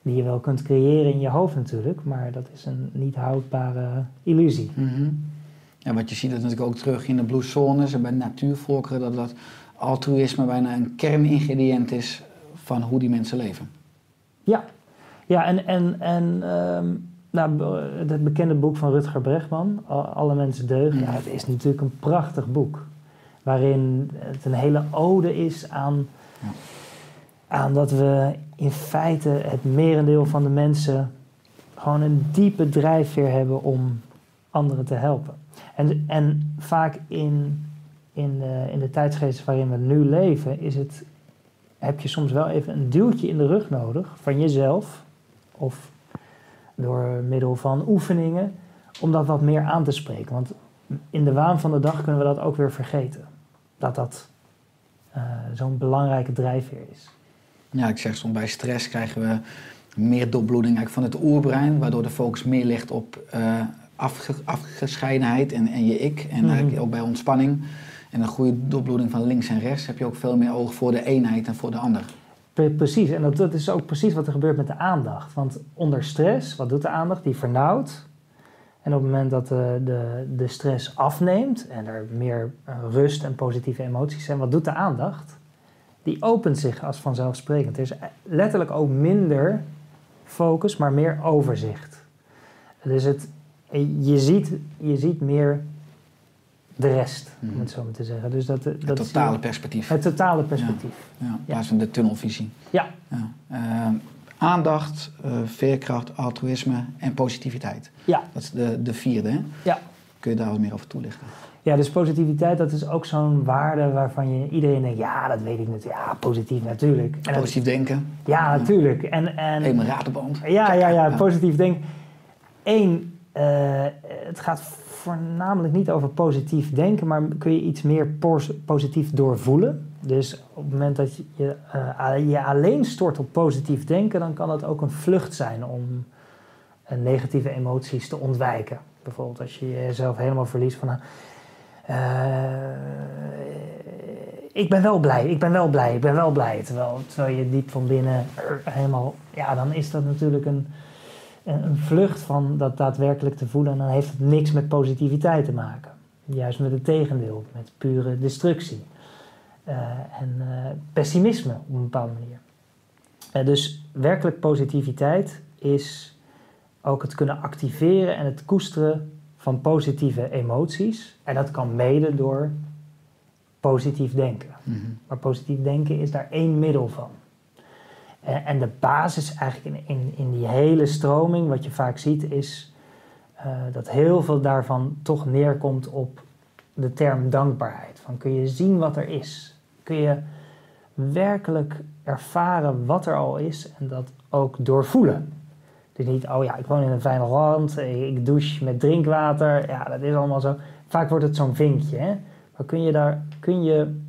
Die je wel kunt creëren in je hoofd natuurlijk, maar dat is een niet houdbare illusie. Mhm. Ja, wat je ziet dat natuurlijk ook terug in de blue zones en bij natuurvolkeren, dat dat altruïsme bijna een kerningrediënt is van hoe die mensen leven. Ja, ja en, en, en nou, be- het bekende boek van Rutger Bregman, Alle Mensen Deugen, ja, het is natuurlijk een prachtig boek. Waarin het een hele ode is aan, Ja. aan dat we in feite het merendeel van de mensen gewoon een diepe drijfveer hebben om anderen te helpen. En, en vaak in, in, de, in de tijdsgeest waarin we nu leven, is het, heb je soms wel even een duwtje in de rug nodig van jezelf of door middel van oefeningen om dat wat meer aan te spreken. Want in de waan van de dag kunnen we dat ook weer vergeten. Dat dat eh, zo'n belangrijke drijfveer is. Ja, ik zeg soms bij stress krijgen we meer doorbloeding eigenlijk van het oerbrein, waardoor de focus meer ligt op eh, afge- afgescheidenheid en, en je ik. En Mhm. eigenlijk ook bij ontspanning en een goede doorbloeding van links en rechts heb je ook veel meer oog voor de eenheid en voor de ander. Pre- Precies, en dat, is ook precies wat er gebeurt met de aandacht. Want onder stress, wat doet de aandacht? Die vernauwt. En op het moment dat de, de, de stress afneemt en er meer eh, rust en positieve emoties zijn, wat doet de aandacht? Die opent zich als vanzelfsprekend. Er is letterlijk ook minder focus, maar meer overzicht. Dus het, je, ziet, je ziet meer de rest, om Mhm. het zo maar te zeggen. Dus dat, Het dat totale je- perspectief. het totale perspectief. Ja, in plaats van de tunnelvisie. Ja. Ja. Eh, aandacht, eh, veerkracht, altruïsme en positiviteit. Ja. Dat is de, de vierde. Hè? Ja. Kun je daar wat meer over toelichten? Ja, dus positiviteit, dat is ook zo'n waarde waarvan je iedereen denkt, ja, dat weet ik natuurlijk. Ja, positief natuurlijk. En dat- Positief denken, ja, natuurlijk. En, en, even een ratenband. ja, ja, ja, Ja. positief denken. Eén, eh, het gaat voornamelijk niet over positief denken, maar kun je iets meer pos- positief doorvoelen. Dus op het moment dat je eh, je alleen stort op positief denken, dan kan het ook een vlucht zijn om eh, negatieve emoties te ontwijken, Bijvoorbeeld als je jezelf helemaal verliest van... eh, ik ben wel blij, ik ben wel blij, ik ben wel blij. Terwijl, terwijl je diep van binnen helemaal... Ja, dan is dat natuurlijk een, een, vlucht van dat daadwerkelijk te voelen. En dan heeft het niks met positiviteit te maken. Juist met het tegendeel, met pure destructie. Eh, en eh, pessimisme op een bepaalde manier. Eh, dus werkelijk positiviteit is ook het kunnen activeren en het koesteren van positieve emoties. En dat kan mede door positief denken. Mhm. Maar positief denken is daar één middel van. En, en de basis eigenlijk in, in, in die hele stroming, wat je vaak ziet, is eh, dat heel veel daarvan toch neerkomt op de term dankbaarheid. Van kun je zien wat er is? Kun je werkelijk ervaren wat er al is en dat ook doorvoelen? Dus niet, oh ja, ik woon in een fijn land, ik douche met drinkwater, ja, dat is allemaal zo. Vaak wordt het zo'n vinkje, hè? Maar kun je daar, kun je,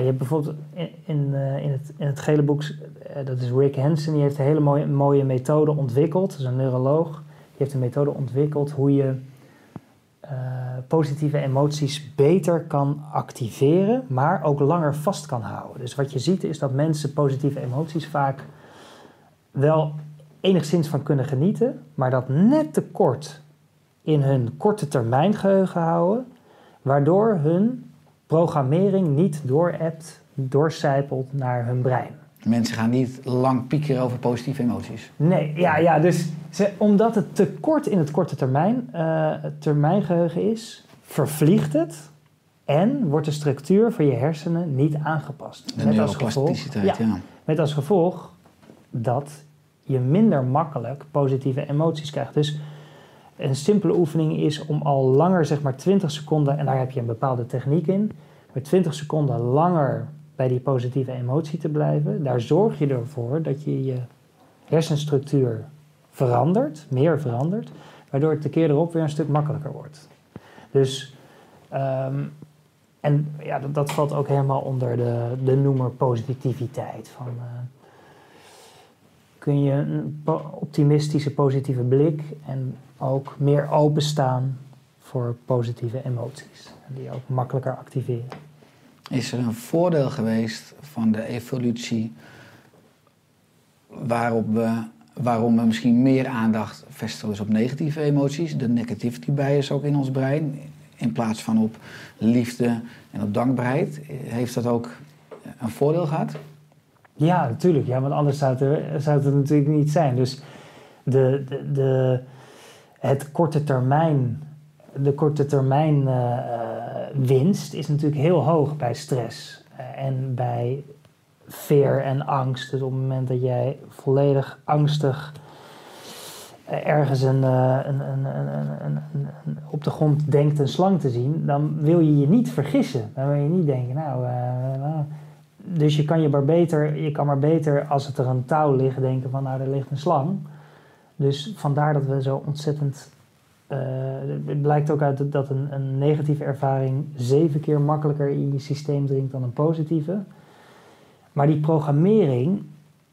je hebt bijvoorbeeld in, in, eh, in, het, in het gele boek, eh, dat is Rick Hansen, die heeft een hele mooie, mooie methode ontwikkeld, dat is een neuroloog, die heeft een methode ontwikkeld hoe je eh, positieve emoties beter kan activeren, maar ook langer vast kan houden. Dus wat je ziet is dat mensen positieve emoties vaak wel enigszins van kunnen genieten, maar dat net te kort in hun korte termijn geheugen houden, waardoor hun programmering niet doorappt, doorcijpelt naar hun brein. Mensen gaan niet lang piekeren over positieve emoties. Nee, ja, ja dus ze, omdat het te kort in het korte termijn, het termijngeheugen is, vervliegt het en wordt de structuur van je hersenen niet aangepast. De Met als gevolg, ja, ja. met als gevolg dat je minder makkelijk positieve emoties krijgt. Dus een simpele oefening is om al langer, zeg maar 20 seconden, en daar heb je een bepaalde techniek in, met 20 seconden langer bij die positieve emotie te blijven. Daar zorg je ervoor dat je je hersenstructuur verandert, meer verandert, waardoor het de keer erop weer een stuk makkelijker wordt. Dus, ehm, en ja, dat, valt ook helemaal onder de, de noemer positiviteit. Van, eh, kun je een optimistische, positieve blik en ook meer openstaan voor positieve emoties. En die ook makkelijker activeren. Is er een voordeel geweest van de evolutie waarop we, waarom we misschien meer aandacht vestigen dus op negatieve emoties, de negativity bias ook in ons brein, in plaats van op liefde en op dankbaarheid? Heeft dat ook een voordeel gehad? Ja, natuurlijk. Ja, want anders zou het, er, zou het er natuurlijk niet zijn. Dus de, de, de, het korte termijn, de korte termijn eh, eh, winst is natuurlijk heel hoog bij stress. Eh, en bij fear en angst. Dus op het moment dat jij volledig angstig ergens een, een, een, een, op de grond denkt een slang te zien, dan wil je je niet vergissen. Dan wil je niet denken, nou, dus je kan je maar beter, je kan maar beter als het er een touw ligt, denken van nou, er ligt een slang. Dus vandaar dat we zo ontzettend. eh, het blijkt ook uit dat- een, een negatieve ervaring zeven keer makkelijker in je systeem dringt dan een positieve. Maar die programmering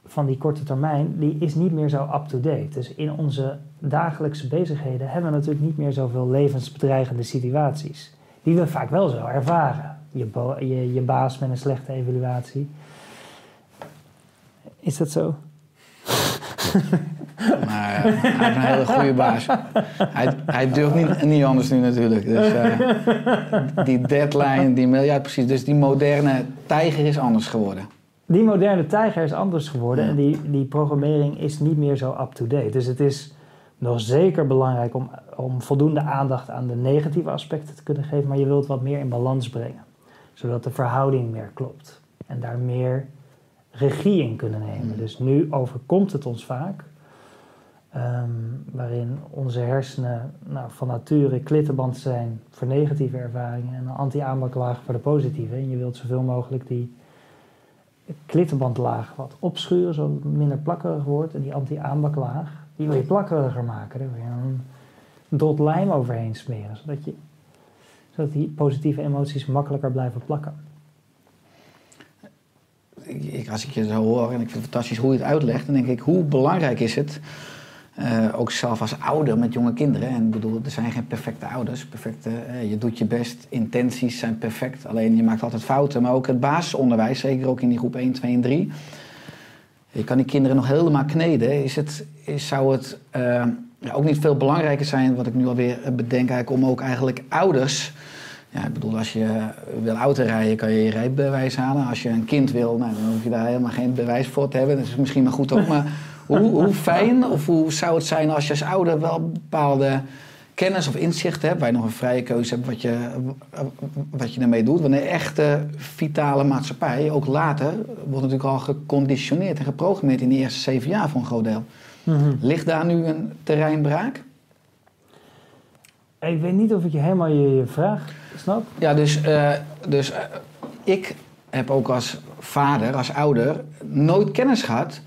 van die korte termijn, die is niet meer zo up-to-date. Dus in onze dagelijkse bezigheden hebben we natuurlijk niet meer zoveel levensbedreigende situaties. Die we vaak wel zo ervaren. Je, je, je baas met een slechte evaluatie. Is dat zo? Maar eh, hij is een hele goede baas. Hij, hij durft niet, niet anders nu natuurlijk. Dus, eh, die deadline, die miljard precies. Dus die moderne tijger is anders geworden. Die moderne tijger is anders geworden Ja. en die, die programmering is niet meer zo up-to-date. Dus het is nog zeker belangrijk om, om voldoende aandacht aan de negatieve aspecten te kunnen geven, maar je wilt wat meer in balans brengen, zodat de verhouding meer klopt en daar meer regie in kunnen nemen. Mm. Dus nu overkomt het ons vaak, ehm, waarin onze hersenen nou, van nature klittenband zijn voor negatieve ervaringen en een anti-aanbaklaag voor de positieve. En je wilt zoveel mogelijk die klittenbandlaag wat opschuren, zodat het minder plakkerig wordt. En die anti-aanbaklaag, die wil je plakkeriger maken. Daar wil je een dot lijm overheen smeren, zodat, je, zodat die positieve emoties makkelijker blijven plakken. Ik, als ik je zo hoor en ik vind het fantastisch hoe je het uitlegt, dan denk ik, hoe belangrijk is het Eh, ook zelf als ouder met jonge kinderen. En ik bedoel, er zijn geen perfecte ouders. Perfecte, eh, je doet je best, intenties zijn perfect. Alleen je maakt altijd fouten. Maar ook het basisonderwijs, zeker ook in die groep 1, 2 en 3. Je kan die kinderen nog helemaal kneden. Is het, is, zou het eh, ook niet veel belangrijker zijn, wat ik nu alweer bedenk, eigenlijk, om ook eigenlijk ouders. Ja, ik bedoel, als je wil auto rijden, kan je je rijbewijs halen. Als je een kind wil, nou, dan hoef je daar helemaal geen bewijs voor te hebben. Dat is misschien maar goed ook. Maar hoe, hoe fijn of hoe zou het zijn als je als ouder wel bepaalde kennis of inzicht hebt, waar je nog een vrije keuze hebt wat je, wat je ermee doet. Want een echte vitale maatschappij, ook later, wordt natuurlijk al geconditioneerd en geprogrammeerd in de eerste zeven jaar voor een groot deel. Ligt daar nu een terreinbraak? Ik weet niet of ik je helemaal je, je vraag snap. Ja, dus, eh, dus eh, ik heb ook als vader, als ouder, nooit kennis gehad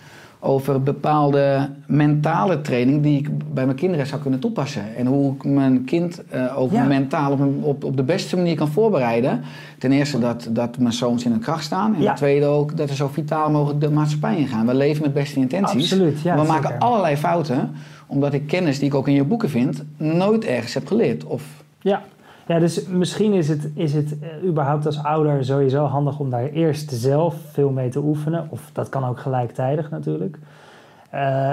over bepaalde mentale training die ik bij mijn kinderen zou kunnen toepassen. En hoe ik mijn kind uh, ook Ja. mentaal op, op, op de beste manier kan voorbereiden. Ten eerste dat, dat mijn zoons in hun kracht staan. En Ja. ten tweede ook dat we zo vitaal mogelijk de maatschappij ingaan. We leven met beste intenties. Absoluut, ja, we zeker. maken allerlei fouten, omdat ik kennis die ik ook in je boeken vind, nooit ergens heb geleerd. Of, Ja. Ja, dus misschien is het, is het eh, überhaupt als ouder sowieso handig om daar eerst zelf veel mee te oefenen. Of dat kan ook gelijktijdig natuurlijk. Eh,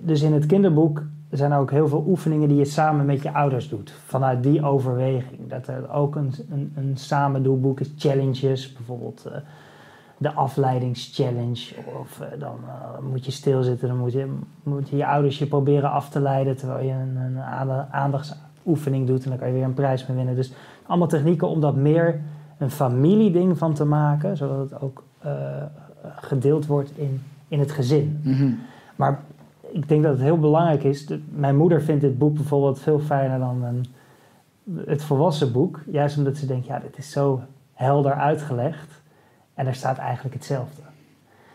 dus in het kinderboek zijn er ook heel veel oefeningen die je samen met je ouders doet. Vanuit die overweging. Dat er ook een, een, een samen doelboek is, challenges. Bijvoorbeeld eh, de afleidingschallenge. Of dan moet je stilzitten, dan moet je, moet je je ouders je proberen af te leiden terwijl je een, een aanda- aandachtsoefening doet en dan kan je weer een prijs mee winnen. Dus allemaal technieken om dat meer een familieding van te maken, zodat het ook eh, gedeeld wordt in, in het gezin. Mhm. Maar ik denk dat het heel belangrijk is. de- mijn moeder vindt dit boek bijvoorbeeld veel fijner dan een, het volwassen boek. Juist omdat ze denkt, ja, dit is zo helder uitgelegd. En er staat eigenlijk hetzelfde.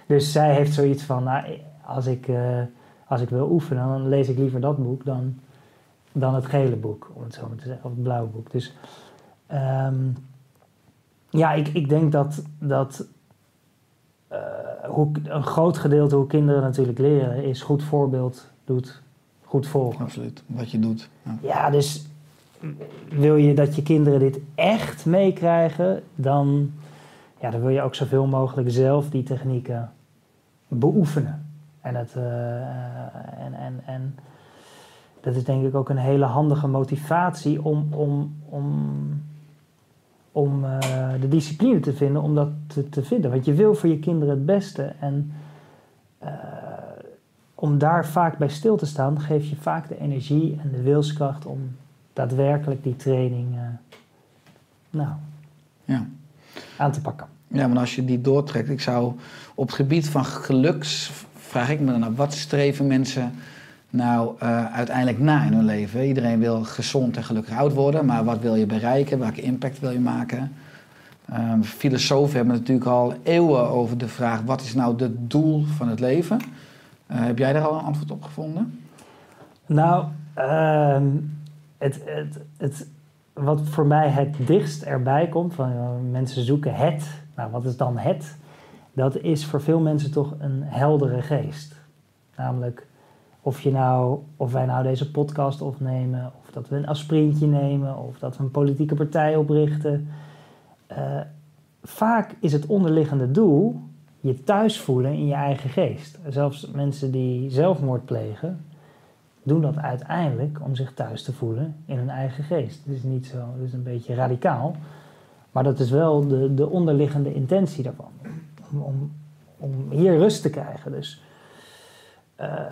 Dus zij heeft zoiets van, nou, als ik, eh, als ik wil oefenen, dan lees ik liever dat boek dan, dan het gele boek, om het zo maar te zeggen, of het blauwe boek. Dus ehm, ja, ik, ik denk dat, dat eh, hoe, een groot gedeelte hoe kinderen natuurlijk leren is goed voorbeeld doet, goed volgen. Absoluut, wat je doet. Ja. Ja, dus wil je dat je kinderen dit echt meekrijgen, dan, ja, dan wil je ook zoveel mogelijk zelf die technieken beoefenen. En, het, eh, en, en, en dat is denk ik ook een hele handige motivatie om, om, om, om eh, de discipline te vinden, om dat te, te vinden. Want je wil voor je kinderen het beste. En eh, om daar vaak bij stil te staan, geef je vaak de energie en de wilskracht om daadwerkelijk die training eh, nou, Ja. aan te pakken. Ja, maar als je die doortrekt, ik zou op het gebied van geluks, vraag ik me dan af, wat streven mensen nou eh, uiteindelijk na in hun leven? Iedereen wil gezond en gelukkig oud worden, maar wat wil je bereiken? Welke impact wil je maken? Ehm, filosofen hebben natuurlijk al eeuwen over de vraag, wat is nou het doel van het leven? Eh, heb jij daar al een antwoord op gevonden? Nou, ehm, het, het, het, wat voor mij het dichtst erbij komt, van eh, mensen zoeken het, nou wat is dan het? Dat is voor veel mensen toch een heldere geest. Namelijk of, je nou, of wij nou deze podcast opnemen, of dat we een aspirintje nemen, of dat we een politieke partij oprichten. Eh, vaak is het onderliggende doel je thuis voelen in je eigen geest. Zelfs mensen die zelfmoord plegen, doen dat uiteindelijk om zich thuis te voelen in hun eigen geest. Het is niet zo, het is een beetje radicaal, maar dat is wel de, de onderliggende intentie daarvan. Om, om, om hier rust te krijgen. Dus eh,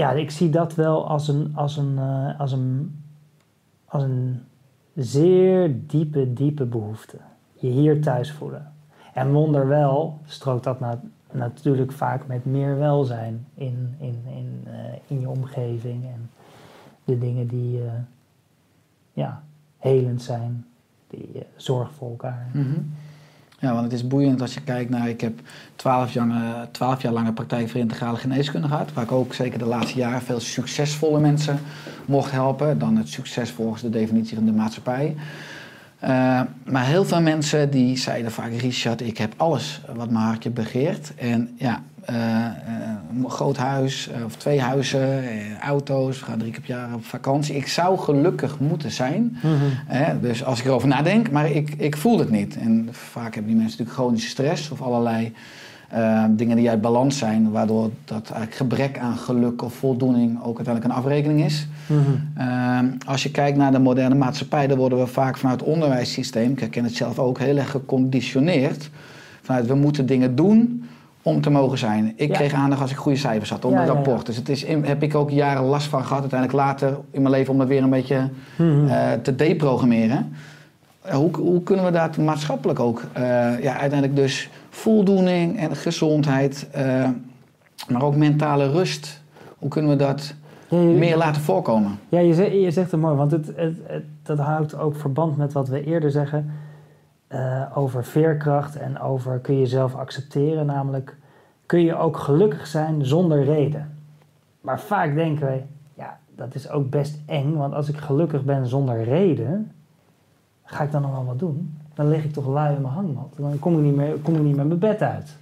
ja, ik zie dat wel als een, als een, eh, als een, als een zeer diepe, diepe behoefte. Je hier thuis voelen. En wonderwel strookt dat na- natuurlijk vaak met meer welzijn in, in, in, eh, in je omgeving en de dingen die eh, ja, helend zijn, die zorg voor elkaar. Ja, want het is boeiend als je kijkt naar... Ik heb twaalf jaar, 12 jaar lange praktijk voor integrale geneeskunde gehad... waar ik ook zeker de laatste jaren veel succesvolle mensen mocht helpen. Dan het succes volgens de definitie van de maatschappij. Eh, maar heel veel mensen die zeiden vaak... Richard, ik heb alles wat mijn hartje begeert. En ja, een groot huis eh, of twee huizen, eh, auto's, we gaan drie keer per jaar op vakantie. Ik zou gelukkig moeten zijn. Hè? Dus als ik erover nadenk, maar ik, ik voel het niet. En vaak hebben die mensen natuurlijk chronische stress of allerlei eh, dingen die uit balans zijn, waardoor dat eigenlijk gebrek aan geluk of voldoening ook uiteindelijk een afrekening is. Mhm. Ehm, als je kijkt naar de moderne maatschappij, dan worden we vaak vanuit het onderwijssysteem, ik herken het zelf ook, heel erg geconditioneerd. Vanuit we moeten dingen doen om te mogen zijn. Ik Ja. kreeg aandacht als ik goede cijfers had, om Ja, rapport. Dus het is, heb ik ook jaren last van gehad, uiteindelijk later in mijn leven, om dat weer een beetje Mhm. eh, te deprogrammeren. Eh, Hoe, hoe kunnen we dat maatschappelijk ook, eh, ja, uiteindelijk dus voldoening en gezondheid, maar ook mentale rust, hoe kunnen we dat Ja, je- meer laten voorkomen? Ja, je, zegt, je zegt het mooi, want het, het, het- dat houdt ook verband met wat we eerder zeggen eh, over veerkracht en over kun je jezelf accepteren. Namelijk, kun je ook gelukkig zijn zonder reden. Maar vaak denken wij, ja, dat is ook best eng, want als ik gelukkig ben zonder reden, ga ik dan nog wel wat doen? Dan lig ik toch lui in mijn hangmat. Dan kom ik niet meer, kom ik niet mijn bed uit.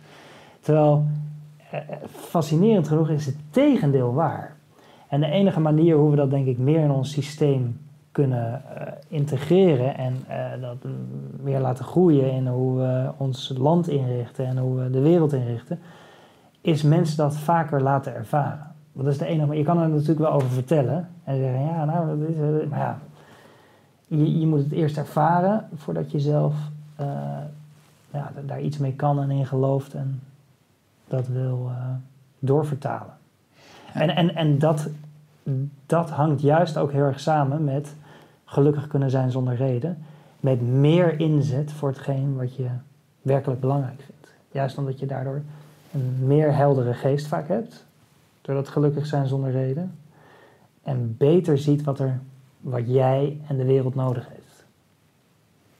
Terwijl, eh, fascinerend genoeg is het tegendeel waar. En de enige manier hoe we dat denk ik meer in ons systeem kunnen eh, integreren en eh, dat meer laten groeien in hoe we ons land inrichten en hoe we de wereld inrichten, is mensen dat vaker laten ervaren. Want dat is de enige manier. Je kan er natuurlijk wel over vertellen en zeggen, ja, nou, dat is, eh, maar ja, je, je moet het eerst ervaren voordat je zelf eh, ja, da- daar iets mee kan en in gelooft en dat wil eh, doorvertalen. En, en, en dat, dat hangt juist ook heel erg samen met gelukkig kunnen zijn zonder reden. Met meer inzet voor hetgeen wat je werkelijk belangrijk vindt. Juist omdat je daardoor een meer heldere geest vaak hebt. Door dat gelukkig zijn zonder reden. En beter ziet wat, er, wat jij en de wereld nodig heeft.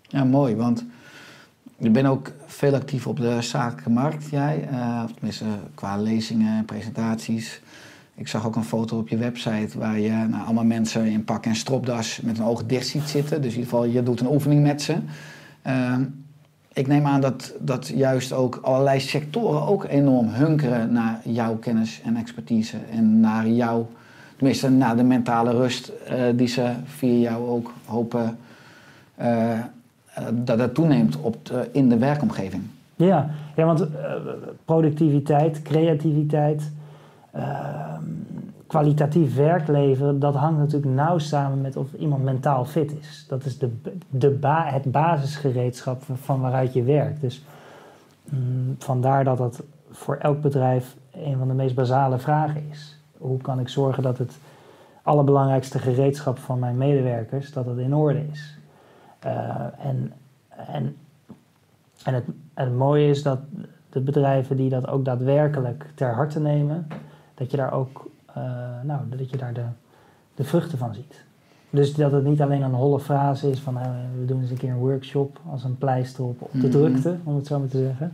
Ja, mooi, want je bent ook veel actief op de zakelijke markt, jij. eh, of tenminste, qua lezingen en presentaties. Ik zag ook een foto op je website waar je nou, allemaal mensen in pak en stropdas met hun ogen dicht ziet zitten. Dus in ieder geval, je doet een oefening met ze. Ehm, ik neem aan dat, dat juist ook allerlei sectoren ook enorm hunkeren naar jouw kennis en expertise. En naar jou, tenminste naar de mentale rust eh, die ze via jou ook hopen eh, dat dat toeneemt op de- in de werkomgeving. Ja, ja want eh, productiviteit, creativiteit, kwalitatief werk leveren, dat hangt natuurlijk nauw samen met of iemand mentaal fit is. Dat is de, de ba het basisgereedschap van- waaruit je werkt. Dus mm, vandaar dat dat voor elk bedrijf een van de meest basale vragen is. Hoe kan ik zorgen dat het allerbelangrijkste gereedschap van mijn medewerkers, dat het in orde is? Eh, en, en, en het, het mooie is dat de bedrijven die dat ook daadwerkelijk ter harte nemen, dat je daar ook eh, nou, dat je daar de, de vruchten van ziet. Dus dat het niet alleen een holle frase is van nou, we doen eens een keer een workshop als een pleister op, op de Mhm. drukte, om het zo maar te zeggen.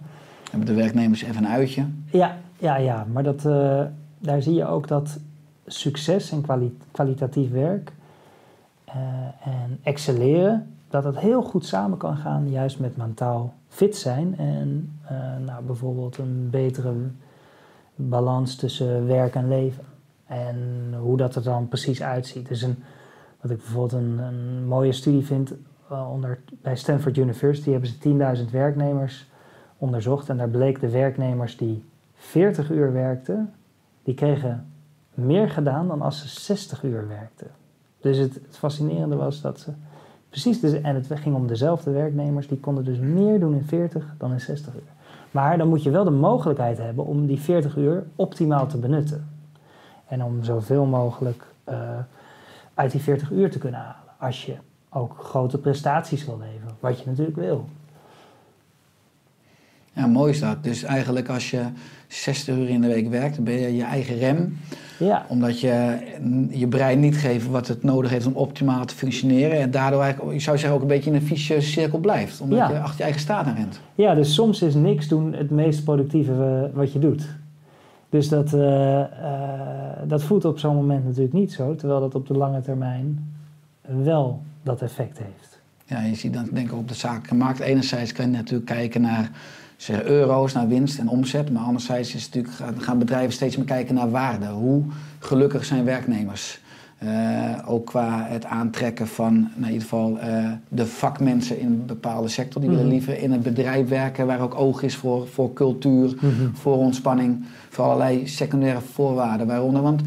Hebben de werknemers even een uitje? Ja, ja, ja. maar dat, eh, daar zie je ook dat succes en kwali- kwalitatief werk eh, en excelleren, dat het heel goed samen kan gaan, juist met mentaal fit zijn en eh, nou, bijvoorbeeld een betere balans tussen werk en leven. En hoe dat er dan precies uitziet. Dus een, wat ik bijvoorbeeld een, een mooie studie vind, eh, onder, bij Stanford University hebben ze 10.000 werknemers onderzocht. En daar bleek de werknemers die 40 uur werkten, die kregen meer gedaan dan als ze 60 uur werkten. Dus het, het fascinerende was dat ze precies, de, en het ging om dezelfde werknemers, die konden dus meer doen in 40 dan in 60 uur. Maar dan moet je wel de mogelijkheid hebben om die 40 uur optimaal te benutten. En om zoveel mogelijk eh, uit die 40 uur te kunnen halen. Als je ook grote prestaties wil leveren, wat je natuurlijk wil. Ja, mooi is dat. Dus eigenlijk als je 60 uur in de week werkt, dan ben je je eigen rem. Ja, Omdat je je brein niet geeft wat het nodig heeft om optimaal te functioneren. En daardoor eigenlijk, je zou zeggen, ook een beetje in een vicieuze cirkel blijft. Omdat Ja. je achter je eigen staat aan rent. Ja, dus soms is niks doen het meest productieve eh, wat je doet. Dus dat, eh, eh, dat voelt op zo'n moment natuurlijk niet zo, terwijl dat op de lange termijn wel dat effect heeft. Ja, je ziet dan denk ik op de zakelijke markt. Enerzijds kan je natuurlijk kijken naar zeg, euro's, naar winst en omzet. Maar anderzijds is het natuurlijk, gaan- bedrijven steeds meer kijken naar waarde. Hoe gelukkig zijn werknemers? Eh, ook qua het aantrekken van nou, in ieder geval eh, de vakmensen in een bepaalde sector. Die willen Mhm. liever in een bedrijf werken waar ook oog is voor, voor cultuur, voor ontspanning, voor allerlei secundaire voorwaarden. Waaronder, want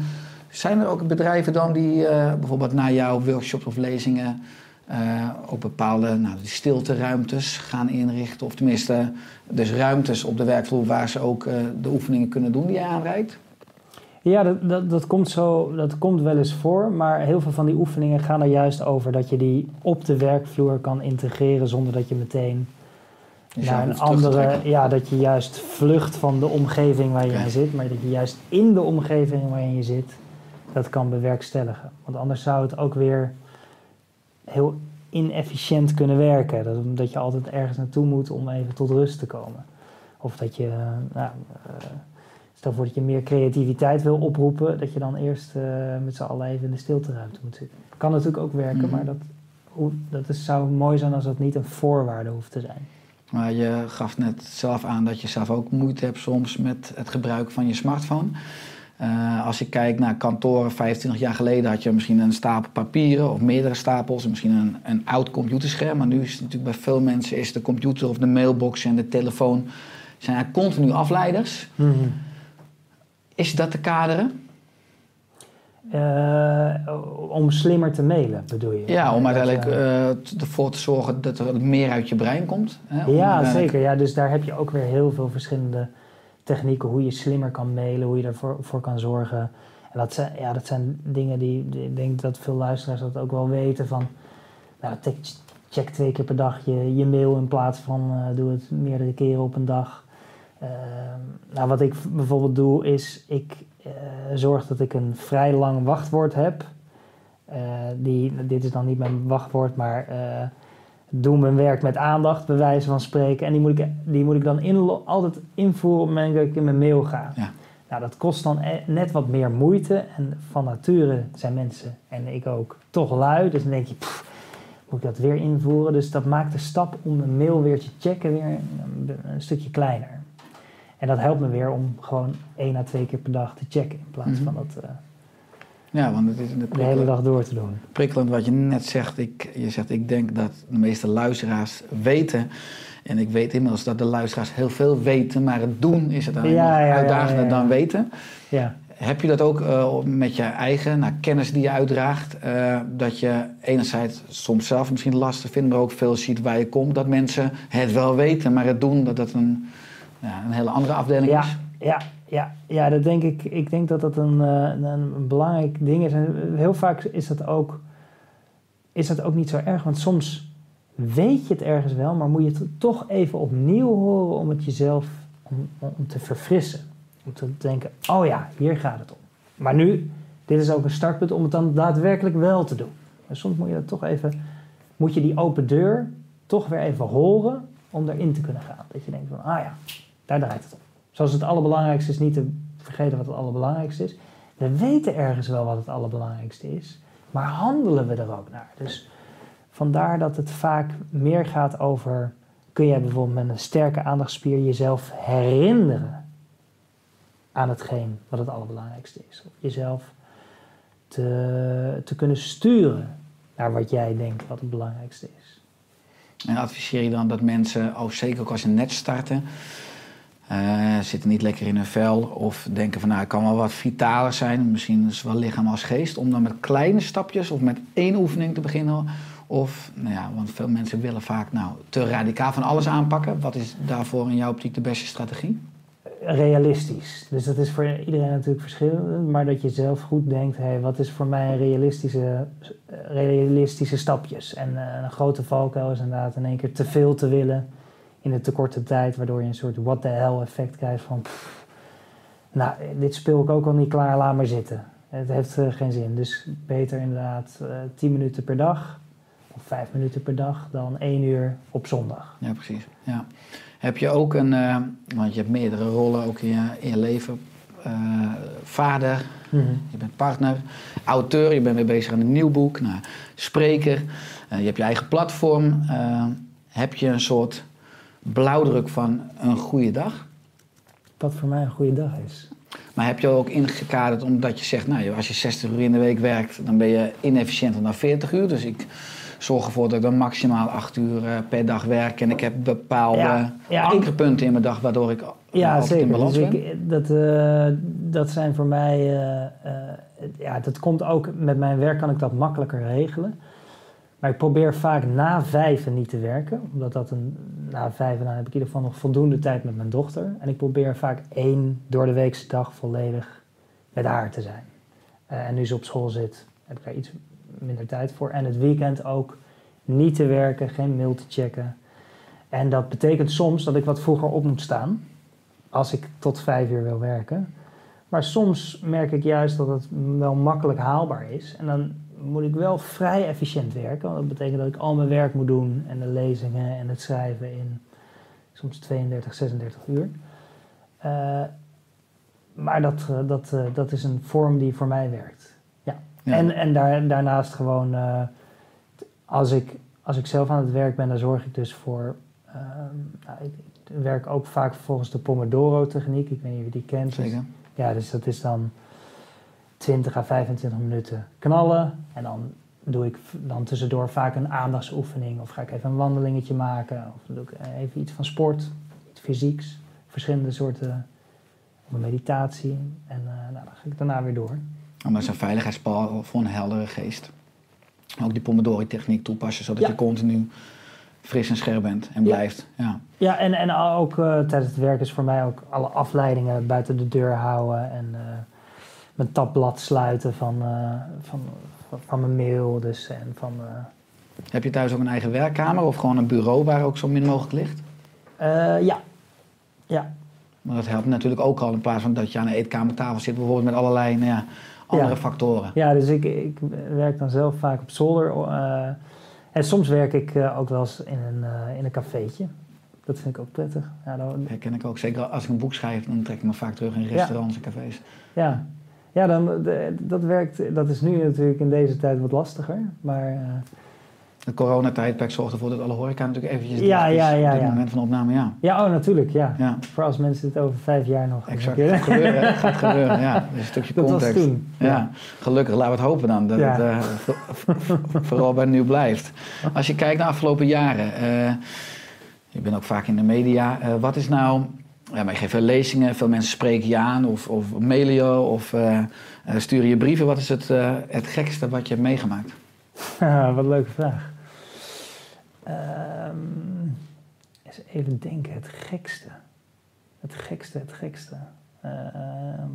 zijn er ook bedrijven dan die eh, bijvoorbeeld na jouw workshops of lezingen eh, ook bepaalde nou, stilteruimtes gaan inrichten? Of tenminste, dus ruimtes op de werkvloer waar ze ook eh, de oefeningen kunnen doen die je aanreikt? Ja, dat, dat, dat, komt zo, dat komt wel eens voor, maar heel veel van die oefeningen gaan er juist over dat je die op de werkvloer kan integreren zonder dat je meteen Jezelf naar een andere, ja, dat je juist vlucht van de omgeving waar je in zit, maar dat je juist in de omgeving waarin je zit, dat kan bewerkstelligen. Want anders zou het ook weer heel inefficiënt kunnen werken. Dat, dat je altijd ergens naartoe moet om even tot rust te komen. Of dat je, eh, nou, eh, stel voor dat je meer creativiteit wil oproepen, dat je dan eerst eh, met z'n allen even in de stilteruimte moet zitten. Kan natuurlijk ook werken, Mhm. maar dat, dat is, zou mooi zijn als dat niet een voorwaarde hoeft te zijn. Maar je gaf net zelf aan dat je zelf ook moeite hebt soms met het gebruik van je smartphone. Eh, als je kijkt naar kantoren, 25 jaar geleden had je misschien een stapel papieren of meerdere stapels, en misschien een, een oud computerscherm. Maar nu is het natuurlijk bij veel mensen is de computer of de mailbox en de telefoon zijn eigenlijk continu afleiders. Is dat te kaderen? Eh, om slimmer te mailen, bedoel je? Ja, om uiteindelijk eh, ervoor te zorgen dat er meer uit je brein komt. Hè? Ja, zeker. Ja, dus daar heb je ook weer heel veel verschillende technieken. Hoe je slimmer kan mailen, hoe je ervoor voor kan zorgen. En dat zijn, ja, dat zijn dingen die, die- ik denk dat veel luisteraars dat ook wel weten. Van, nou, check twee keer per dag je, je mail in plaats van eh, doe het meerdere keren op een dag. Ehm, nou, wat ik bijvoorbeeld doe is, ik eh, zorg dat ik een vrij lang wachtwoord heb. Eh, die, dit is dan niet mijn wachtwoord, maar doe mijn werk met aandacht, bij wijze van spreken. En die moet ik, die moet ik dan altijd invoeren op het moment dat ik in mijn mail ga. Ja. Nou, dat kost dan e- net wat meer moeite. En van nature zijn mensen, en ik ook, toch lui. Dus dan denk je, pff, moet ik dat weer invoeren? Dus dat maakt de stap om een mail weer te checken weer een, een stukje kleiner. En dat helpt me weer om gewoon één à twee keer per dag te checken. In plaats Mhm. van dat eh, Ja, want het is de hele dag door te doen. prikkelend wat je net zegt. Ik, je zegt, ik denk dat de meeste luisteraars weten. En ik weet inmiddels dat de luisteraars heel veel weten, maar het doen is het dan Ja, ja, ja, uitdagender ja, dan weten. Ja. Heb je dat ook eh, met je eigen nou, kennis die je uitdraagt? eh, dat je enerzijds soms zelf misschien lastig vindt, maar ook veel ziet waar je komt. Dat mensen het wel weten, maar het doen, dat dat een, ja, een hele andere afdeling is. ja, ja, ja, dat denk ik. Ik denk dat dat een, eh, een, een belangrijk ding is. En heel vaak is dat, ook, is dat ook niet zo erg. Want soms weet je het ergens wel, maar moet je het toch even opnieuw horen om het jezelf om, om te verfrissen. Om te denken, oh ja, hier gaat het om. Maar nu, dit is ook een startpunt om het dan daadwerkelijk wel te doen. En soms moet je dat toch even, moet je die open deur toch weer even horen om erin te kunnen gaan. Dat je denkt van, ah ja, daar draait het om. Zoals het allerbelangrijkste is niet te vergeten wat het allerbelangrijkste is. We weten ergens wel wat het allerbelangrijkste is, maar handelen we er ook naar? Dus vandaar dat het vaak meer gaat over, kun jij bijvoorbeeld met een sterke aandachtspier jezelf herinneren aan hetgeen wat het allerbelangrijkste is. Jezelf te, te kunnen sturen naar wat jij denkt wat het belangrijkste is. En adviseer je dan dat mensen, oh, zeker ook als ze net starten, eh, zitten niet lekker in hun vel of denken van nou, ik kan wel wat vitaler zijn, misschien zowel lichaam als geest, om dan met kleine stapjes of met één oefening te beginnen. Of, nou ja, want veel mensen willen vaak nou, te radicaal van alles aanpakken. Wat is daarvoor in jouw optiek de beste strategie? realistisch. Dus dat is voor iedereen natuurlijk verschillend, maar dat je zelf goed denkt, hey, wat is voor mij een realistische, realistische stapjes? En eh, een grote valkuil is inderdaad in één keer te veel te willen in een te korte tijd, waardoor je een soort what the hell effect krijgt van, pff, nou, dit speel ik ook al niet klaar, laat maar zitten. Het heeft eh, geen zin. Dus beter inderdaad eh 10 minuten per dag of 5 minuten per dag dan 1 uur op zondag. Ja, precies. Ja. Heb je ook een, eh, want je hebt meerdere rollen ook in je, in je leven. Vader, Mhm. je bent partner, auteur, je bent weer bezig aan een nieuw boek, nou, spreker, je hebt je eigen platform. Heb je een soort blauwdruk van een goede dag? Wat voor mij een goede dag is. Maar heb je ook ingekaderd omdat je zegt, nou, als je 60 uur in de week werkt, dan ben je inefficiënter dan 40 uur. Dus ik zorg ervoor dat ik dan maximaal 8 uur eh, per dag werk. En ik heb bepaalde Ja, ankerpunten in mijn dag waardoor ik Ja, in zeker. balans Dus ben. ik, dat, eh, dat zijn voor mij. eh, ja, dat komt ook met mijn werk kan ik dat makkelijker regelen. Maar ik probeer vaak na vijven niet te werken. Omdat dat een. Na vijven dan heb ik in ieder geval nog voldoende tijd met mijn dochter. En ik probeer vaak één door de weekse dag volledig met haar te zijn. Eh, en nu ze op school zit, heb ik daar iets minder tijd voor. En het weekend ook niet te werken, geen mail te checken. En dat betekent soms dat ik wat vroeger op moet staan als ik tot vijf uur wil werken. Maar soms merk ik juist dat het wel makkelijk haalbaar is. En dan moet ik wel vrij efficiënt werken. Want dat betekent dat ik al mijn werk moet doen en de lezingen en het schrijven in soms 32, 36 uur. Eh, maar dat, eh, dat, eh, dat is een vorm die voor mij werkt. Ja. Ja. En, en daar, daarnaast gewoon, als, ik, als ik zelf aan het werk ben, dan zorg ik dus voor. nou, ik, ik werk ook vaak volgens de Pomodoro-techniek. Ik weet niet of je die kent. Dus- Zeker. ja, dus dat is dan 20 à 25 minuten knallen. En dan doe ik dan tussendoor vaak een aandachtsoefening. Of ga ik even een wandelingetje maken. Of doe ik eh, even iets van sport, iets fysieks. Verschillende soorten of meditatie. En eh, nou, dan ga ik daarna weer door. Dat is een veiligheidspal voor een heldere geest. Ook die Pomodori-techniek toepassen, zodat Ja. je continu fris en scherp bent en Ja. blijft. Ja. Ja, en, en ook eh, tijdens het werk is voor mij ook alle afleidingen buiten de deur houden. En mijn tabblad sluiten van, eh, van, van, van mijn mail. Dus, en van, eh, Heb je thuis ook een eigen werkkamer of gewoon een bureau waar ook zo min mogelijk ligt? eh, ja. Ja, Maar dat helpt natuurlijk ook al in plaats van dat je aan een eetkamertafel zit, bijvoorbeeld met allerlei nou ja, andere Ja. factoren. Ja, dus ik, ik werk dan zelf vaak op zolder. en soms werk ik ook wel eens in een, in een cafeetje. Dat vind ik ook prettig. Ja, dan, herken ik ook. Zeker als ik een boek schrijf, dan trek ik me vaak terug in restaurants en cafés. ja. Ja dan, de- dat werkt. Dat is nu natuurlijk in deze tijd wat lastiger. Maar eh, De coronatijdperk zorgt ervoor dat alle horeca natuurlijk eventjes Ja, ja, ja, op dit ja. moment van opname. Ja, ja, oh natuurlijk, ja. ja Voor als mensen het over vijf jaar nog exact. Gaat gebeuren, gaat gebeuren. Ja, een stukje Dat was context. toen. Ja. gelukkig laten we het hopen dan dat het eh, vo- vo- vooral bij nu blijft. Als je kijkt naar de afgelopen jaren, eh, je bent ook vaak in de media. wat is nou, ja, maar je geeft veel lezingen, veel mensen spreken je aan of, of mailen je of eh, sturen je brieven. Wat is het, eh, het gekste wat je hebt meegemaakt? Wat een leuke vraag. Ehm, eens even denken, het gekste. Het gekste, het gekste. Ehm,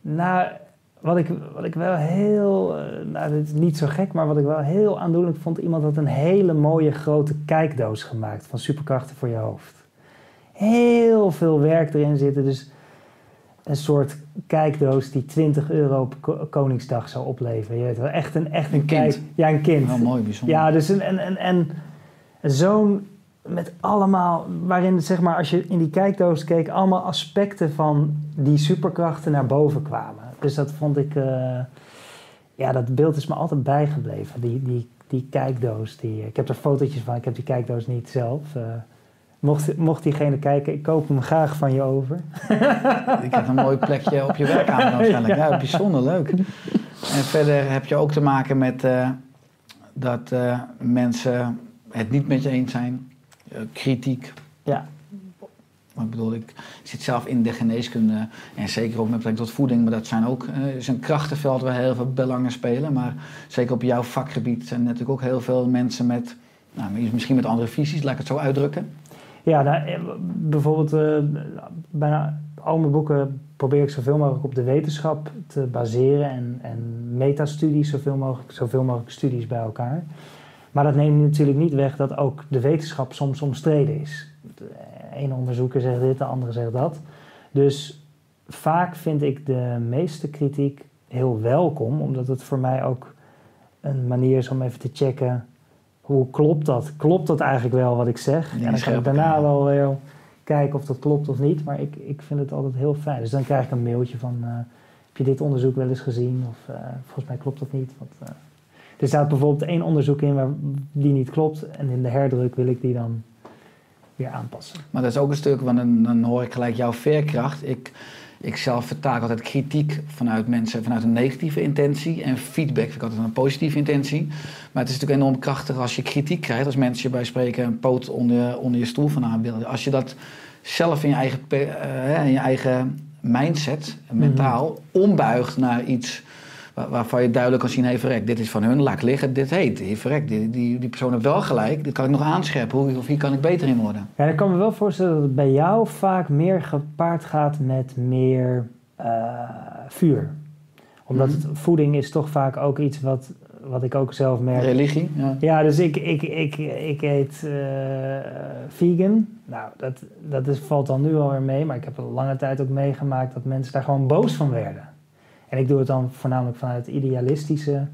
nou, wat ik, wat ik wel heel, eh, nou dit is niet zo gek, maar wat ik wel heel aandoenlijk vond, iemand had een hele mooie grote kijkdoos gemaakt van superkrachten voor je hoofd. Heel veel werk erin zitten, dus een soort kijkdoos die 20 euro op Ko- Koningsdag zou opleveren. Je weet wel, echt een, echt een, Een kind. kijk. Ja, een kind. Wel mooi, bijzonder. Ja, dus een, en, en, en zo'n met allemaal, waarin zeg maar als je in die kijkdoos keek, allemaal aspecten van die superkrachten naar boven kwamen. Dus dat vond ik, eh, ja, dat beeld is me altijd bijgebleven. Die, die, die kijkdoos, die, ik heb er fotootjes van, ik heb die kijkdoos niet zelf. eh. mocht, mocht diegene kijken, ik koop hem graag van je over. Ik heb een mooi plekje op je werkkamer waarschijnlijk. Ja, bijzonder leuk. En verder heb je ook te maken met eh, dat mensen het niet met je eens zijn. Kritiek. Ja, Maar ik bedoel, ik zit zelf in de geneeskunde en zeker ook met betrekking tot voeding. Maar dat zijn ook, eh, is een krachtenveld waar heel veel belangen spelen. Maar zeker op jouw vakgebied zijn natuurlijk ook heel veel mensen met, nou, misschien met andere visies, laat ik het zo uitdrukken. Ja, nou, eh, bijvoorbeeld eh, bijna al mijn boeken probeer ik zoveel mogelijk op de wetenschap te baseren en, en metastudies, zoveel mogelijk, zoveel mogelijk studies bij elkaar. Maar dat neemt natuurlijk niet weg dat ook de wetenschap soms omstreden is. De ene onderzoeker zegt dit, de andere zegt dat. Dus vaak vind ik de meeste kritiek heel welkom, omdat het voor mij ook een manier is om even te checken hoe klopt dat? Klopt dat eigenlijk wel wat ik zeg? Ja, en dan scherp ik daarna wel weer kijken of dat klopt of niet. Maar ik, ik vind het altijd heel fijn. Dus dan krijg ik een mailtje van, eh, heb je dit onderzoek wel eens gezien? Of eh, volgens mij klopt dat niet. Want, eh, er staat bijvoorbeeld één onderzoek in waar die niet klopt. En in de herdruk wil ik die dan weer aanpassen. Maar dat is ook een stuk, want dan, dan hoor ik gelijk jouw veerkracht. Ik, ik zelf vertaak altijd kritiek vanuit mensen vanuit een negatieve intentie. En feedback vind ik altijd een positieve intentie. Maar het is natuurlijk enorm krachtig als je kritiek krijgt. Als mensen je bij spreken een poot onder, onder je stoel vandaan willen. Als je dat zelf in je eigen, eh, in je eigen mindset, mentaal, ombuigt naar iets waar- waarvan je duidelijk kan zien, hey verrek, dit is van hun, laat ik liggen, dit heet, hey verrek, die, die, die persoon heeft wel gelijk, dit kan ik nog aanscherpen, hoe, of hier kan ik beter in worden. Ja, ik kan me wel voorstellen dat het bij jou vaak meer gepaard gaat met meer eh, vuur. Omdat Mhm. het, voeding is toch vaak ook iets wat, wat ik ook zelf merk. Religie, ja. Ja, dus ik, ik, ik, ik eet eh, vegan. Nou, dat, dat is, valt dan nu alweer mee. Maar ik heb een lange tijd ook meegemaakt dat mensen daar gewoon boos van werden. En ik doe het dan voornamelijk vanuit idealistische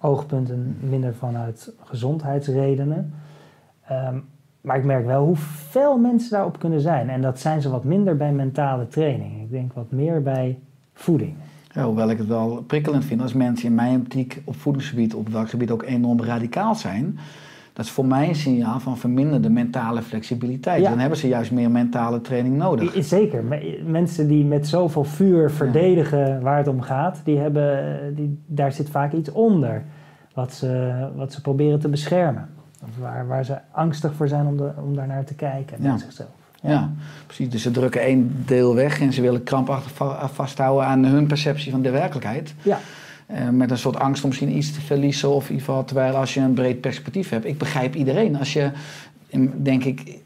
oogpunten, minder vanuit gezondheidsredenen. Ehm, maar ik merk wel hoe veel mensen daarop kunnen zijn. En dat zijn ze wat minder bij mentale training. Ik denk wat meer bij voeding. Ja, hoewel ik het wel prikkelend vind als mensen in mijn optiek op voedingsgebied, op welk gebied ook enorm radicaal zijn. Dat is voor mij een signaal van verminderde mentale flexibiliteit. Ja. Dan hebben ze juist meer mentale training nodig. Zeker. Me- Mensen die met zoveel vuur verdedigen waar het om gaat, die hebben, die, daar zit vaak iets onder wat ze, wat ze proberen te beschermen. Of waar, waar ze angstig voor zijn om, de, om daar naar te kijken Ja. naar zichzelf. Ja. precies. Dus ze drukken één deel weg en ze willen krampachtig va- vasthouden aan hun perceptie van de werkelijkheid. Ja. Eh, met een soort angst om misschien iets te verliezen of in ieder geval, terwijl als je een breed perspectief hebt. Ik begrijp iedereen. Als je, denk ik,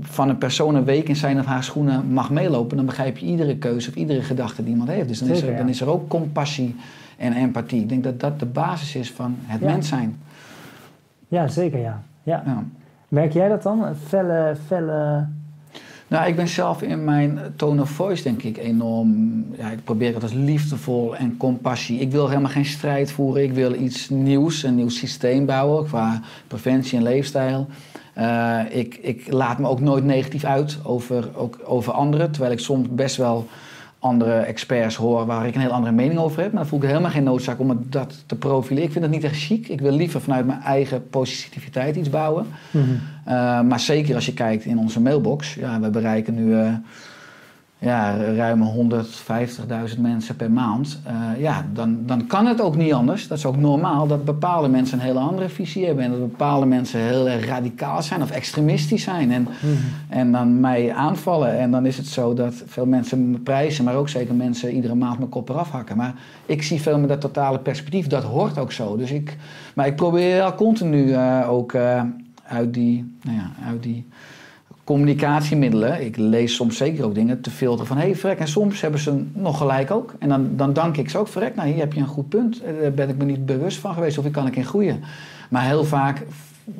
van een persoon een week in zijn of haar schoenen mag meelopen, dan begrijp je iedere keuze of iedere gedachte die iemand heeft. Dus dan, is, er, ja. dan is er ook compassie en empathie. Ik denk dat dat de basis is van het Ja. mens zijn. ja, zeker ja. ja. Ja. Merk jij dat dan? Felle, felle... Nou, ik ben zelf in mijn tone of voice denk ik enorm... Ja, ik probeer het als liefdevol en compassie. Ik wil helemaal geen strijd voeren. Ik wil iets nieuws, een nieuw systeem bouwen qua preventie en leefstijl. Eh, ik, ik laat me ook nooit negatief uit over, ook over anderen. Terwijl ik soms best wel andere experts hoor waar ik een heel andere mening over heb. Maar dan voel ik helemaal geen noodzaak om dat te profileren. Ik vind dat niet echt chic. Ik wil liever vanuit mijn eigen positiviteit iets bouwen. Uh, maar zeker als je kijkt in onze mailbox. Ja, we bereiken nu uh, ja, ruim 150.000 mensen per maand. Uh, ja, dan, dan kan het ook niet anders. Dat is ook normaal dat bepaalde mensen een hele andere visie hebben. En dat bepaalde mensen heel erg radicaal zijn of extremistisch zijn. En, mm-hmm. en dan mij aanvallen. En dan is het zo dat veel mensen me prijzen. Maar ook zeker mensen iedere maand mijn kop eraf hakken. Maar ik zie veel meer dat totale perspectief. Dat hoort ook zo. Dus ik, maar ik probeer al continu uh, ook uit die, nou ja, uit die communicatiemiddelen, ik lees soms zeker ook dingen, te filteren van hé hey, Frek, en soms hebben ze nog gelijk ook. En dan, dan dank ik ze ook, Frek, nou hier heb je een goed punt. Daar ben ik me niet bewust van geweest of ik kan ik in groeien. Maar heel vaak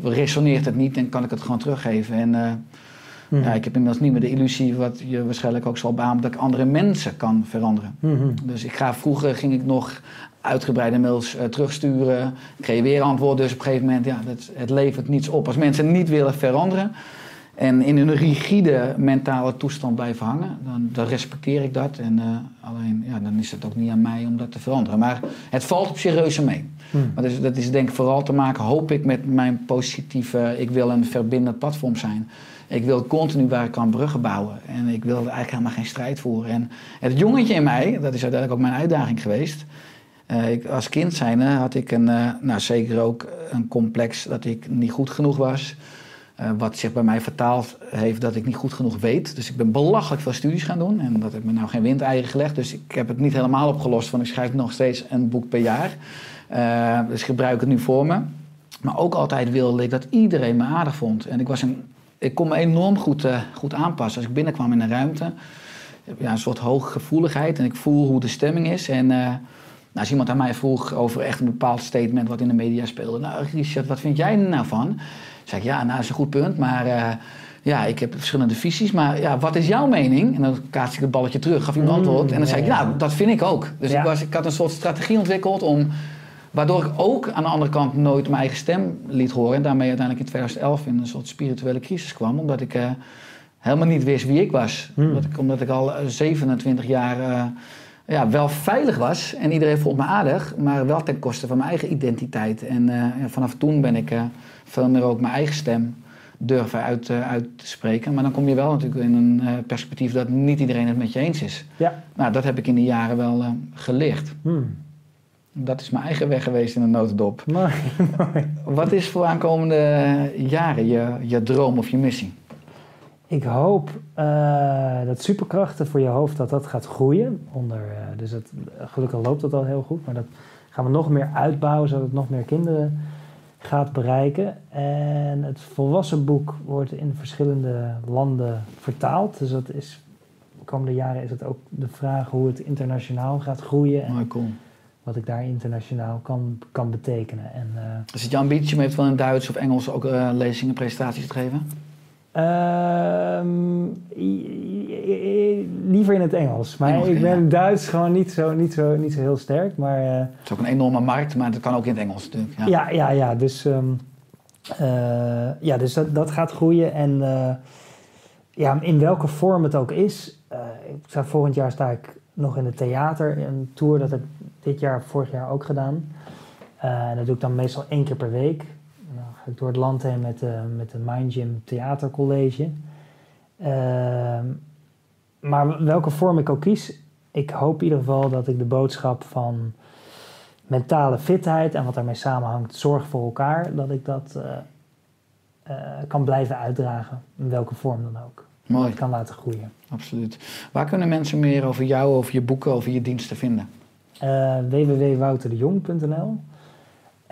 resoneert het niet en kan ik het gewoon teruggeven. En uh, mm-hmm. ja, ik heb inmiddels niet meer de illusie, wat je waarschijnlijk ook zal beamen, dat ik andere mensen kan veranderen. Mm-hmm. Dus ik ga, vroeger ging ik nog uitgebreide mails uh, terugsturen. Kreeg weer antwoord. Dus op een gegeven moment, ja, dat, het levert niets op. Als mensen niet willen veranderen en in een rigide mentale toestand blijven hangen, dan, dan respecteer ik dat. En uh, alleen, ja, dan is het ook niet aan mij om dat te veranderen. Maar het valt op zich reuze mee. Hmm. Maar dus, dat is denk ik vooral te maken, hoop ik, met mijn positieve... Ik wil een verbindend platform zijn. Ik wil continu waar ik kan bruggen bouwen. En ik wil eigenlijk helemaal geen strijd voeren. En het jongetje in mij, dat is uiteindelijk ook mijn uitdaging geweest... Ik, als kind zijnde had ik een, uh, nou zeker ook een complex dat ik niet goed genoeg was. Uh, wat zich bij mij vertaald heeft dat ik niet goed genoeg weet. Dus ik ben belachelijk veel studies gaan doen. En dat heeft me nou geen windeieren gelegd. Dus ik heb het niet helemaal opgelost. Want ik schrijf nog steeds een boek per jaar. dus ik gebruik het nu voor me. Maar ook altijd wilde ik dat iedereen me aardig vond. En ik, was een, ik kon me enorm goed, goed aanpassen. Als ik binnenkwam in een ruimte. Ja, een soort hooggevoeligheid. En ik voel hoe de stemming is. En... Nou, als iemand aan mij vroeg over echt een bepaald statement wat in de media speelde. Nou, Richard, wat vind jij er nou van? Zeg ik, ja, nou, dat is een goed punt, maar uh, ja, ik heb verschillende visies. Maar ja, wat is jouw mening? En dan kaats ik het balletje terug, gaf hij een antwoord. En dan zei ik, nou, dat vind ik ook. Dus Ja. ik, was, ik had een soort strategie ontwikkeld om Waardoor ik ook aan de andere kant nooit mijn eigen stem liet horen. En daarmee uiteindelijk in 2011 in een soort spirituele crisis kwam. Omdat ik eh, helemaal niet wist wie ik was. Hmm. Omdat, ik, omdat ik al eh, 27 jaar eh, ja, wel veilig was. En iedereen vond me aardig. Maar wel ten koste van mijn eigen identiteit. En eh, ja, vanaf toen ben ik eh, veel meer ook mijn eigen stem durven uit, uit te spreken. Maar dan kom je wel natuurlijk in een perspectief dat niet iedereen het met je eens is. Ja. Nou, dat heb ik in de jaren wel geleerd. Hmm. Dat is mijn eigen weg geweest in een notendop. Mooi, mooi. Wat is voor aankomende jaren je, je droom of je missie? Ik hoop eh, dat superkrachten voor je hoofd dat dat gaat groeien. Onder, eh, dus het, gelukkig loopt dat al heel goed, maar dat gaan we nog meer uitbouwen zodat het nog meer kinderen gaat bereiken. En het volwassen boek wordt in verschillende landen vertaald. Dus dat is de komende jaren is het ook de vraag hoe het internationaal gaat groeien en cool. wat ik daar internationaal kan, kan betekenen. En, eh, Is het je ambitie om eventueel in Duits of Engels ook lezingen, presentaties te geven? Ehm, liever in het Engels. Maar Engels, ik ben ja. Duits gewoon niet zo, niet zo, niet zo heel sterk. Maar eh, Het is ook een enorme markt, maar het kan ook in het Engels natuurlijk. Ja. ja, ja, ja. Dus, ehm, eh, ja, dus dat, dat gaat groeien. En eh, ja, in welke vorm het ook is. eh, ik sta, volgend jaar sta ik nog in het theater. Een tour dat heb ik dit jaar, vorig jaar ook gedaan. En dat doe ik dan meestal één keer per week. Ga ik door het land heen met, eh met een Mind Gym Theatercollege. Ehm, maar welke vorm ik ook kies, ik hoop in ieder geval dat ik de boodschap van mentale fitheid en wat daarmee samenhangt, zorg voor elkaar, dat ik dat eh, eh, kan blijven uitdragen, in welke vorm dan ook. Mooi, Dat kan laten groeien. absoluut. Waar kunnen mensen meer over jou, over je boeken, over je diensten vinden? Www.wouterdejong.nl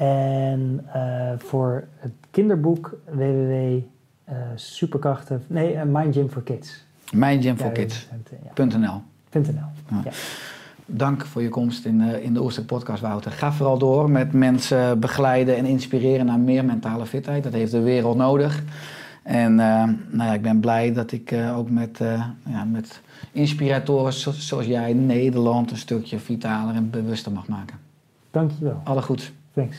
En eh, voor het kinderboek www. eh, superkrachten, nee, eh, Mind Gym for Kids. Mijngymforkids.nl Ja, ja. Dank voor je komst in, eh, in de Oerstek podcast, Wouter. Ga vooral door met mensen begeleiden en inspireren naar meer mentale fitheid. Dat heeft de wereld nodig. En nou ja, ik ben blij dat ik ook met, ja, met inspiratoren zo- zoals jij Nederland een stukje vitaler en bewuster mag maken. Dankjewel. Alle goed. Thanks.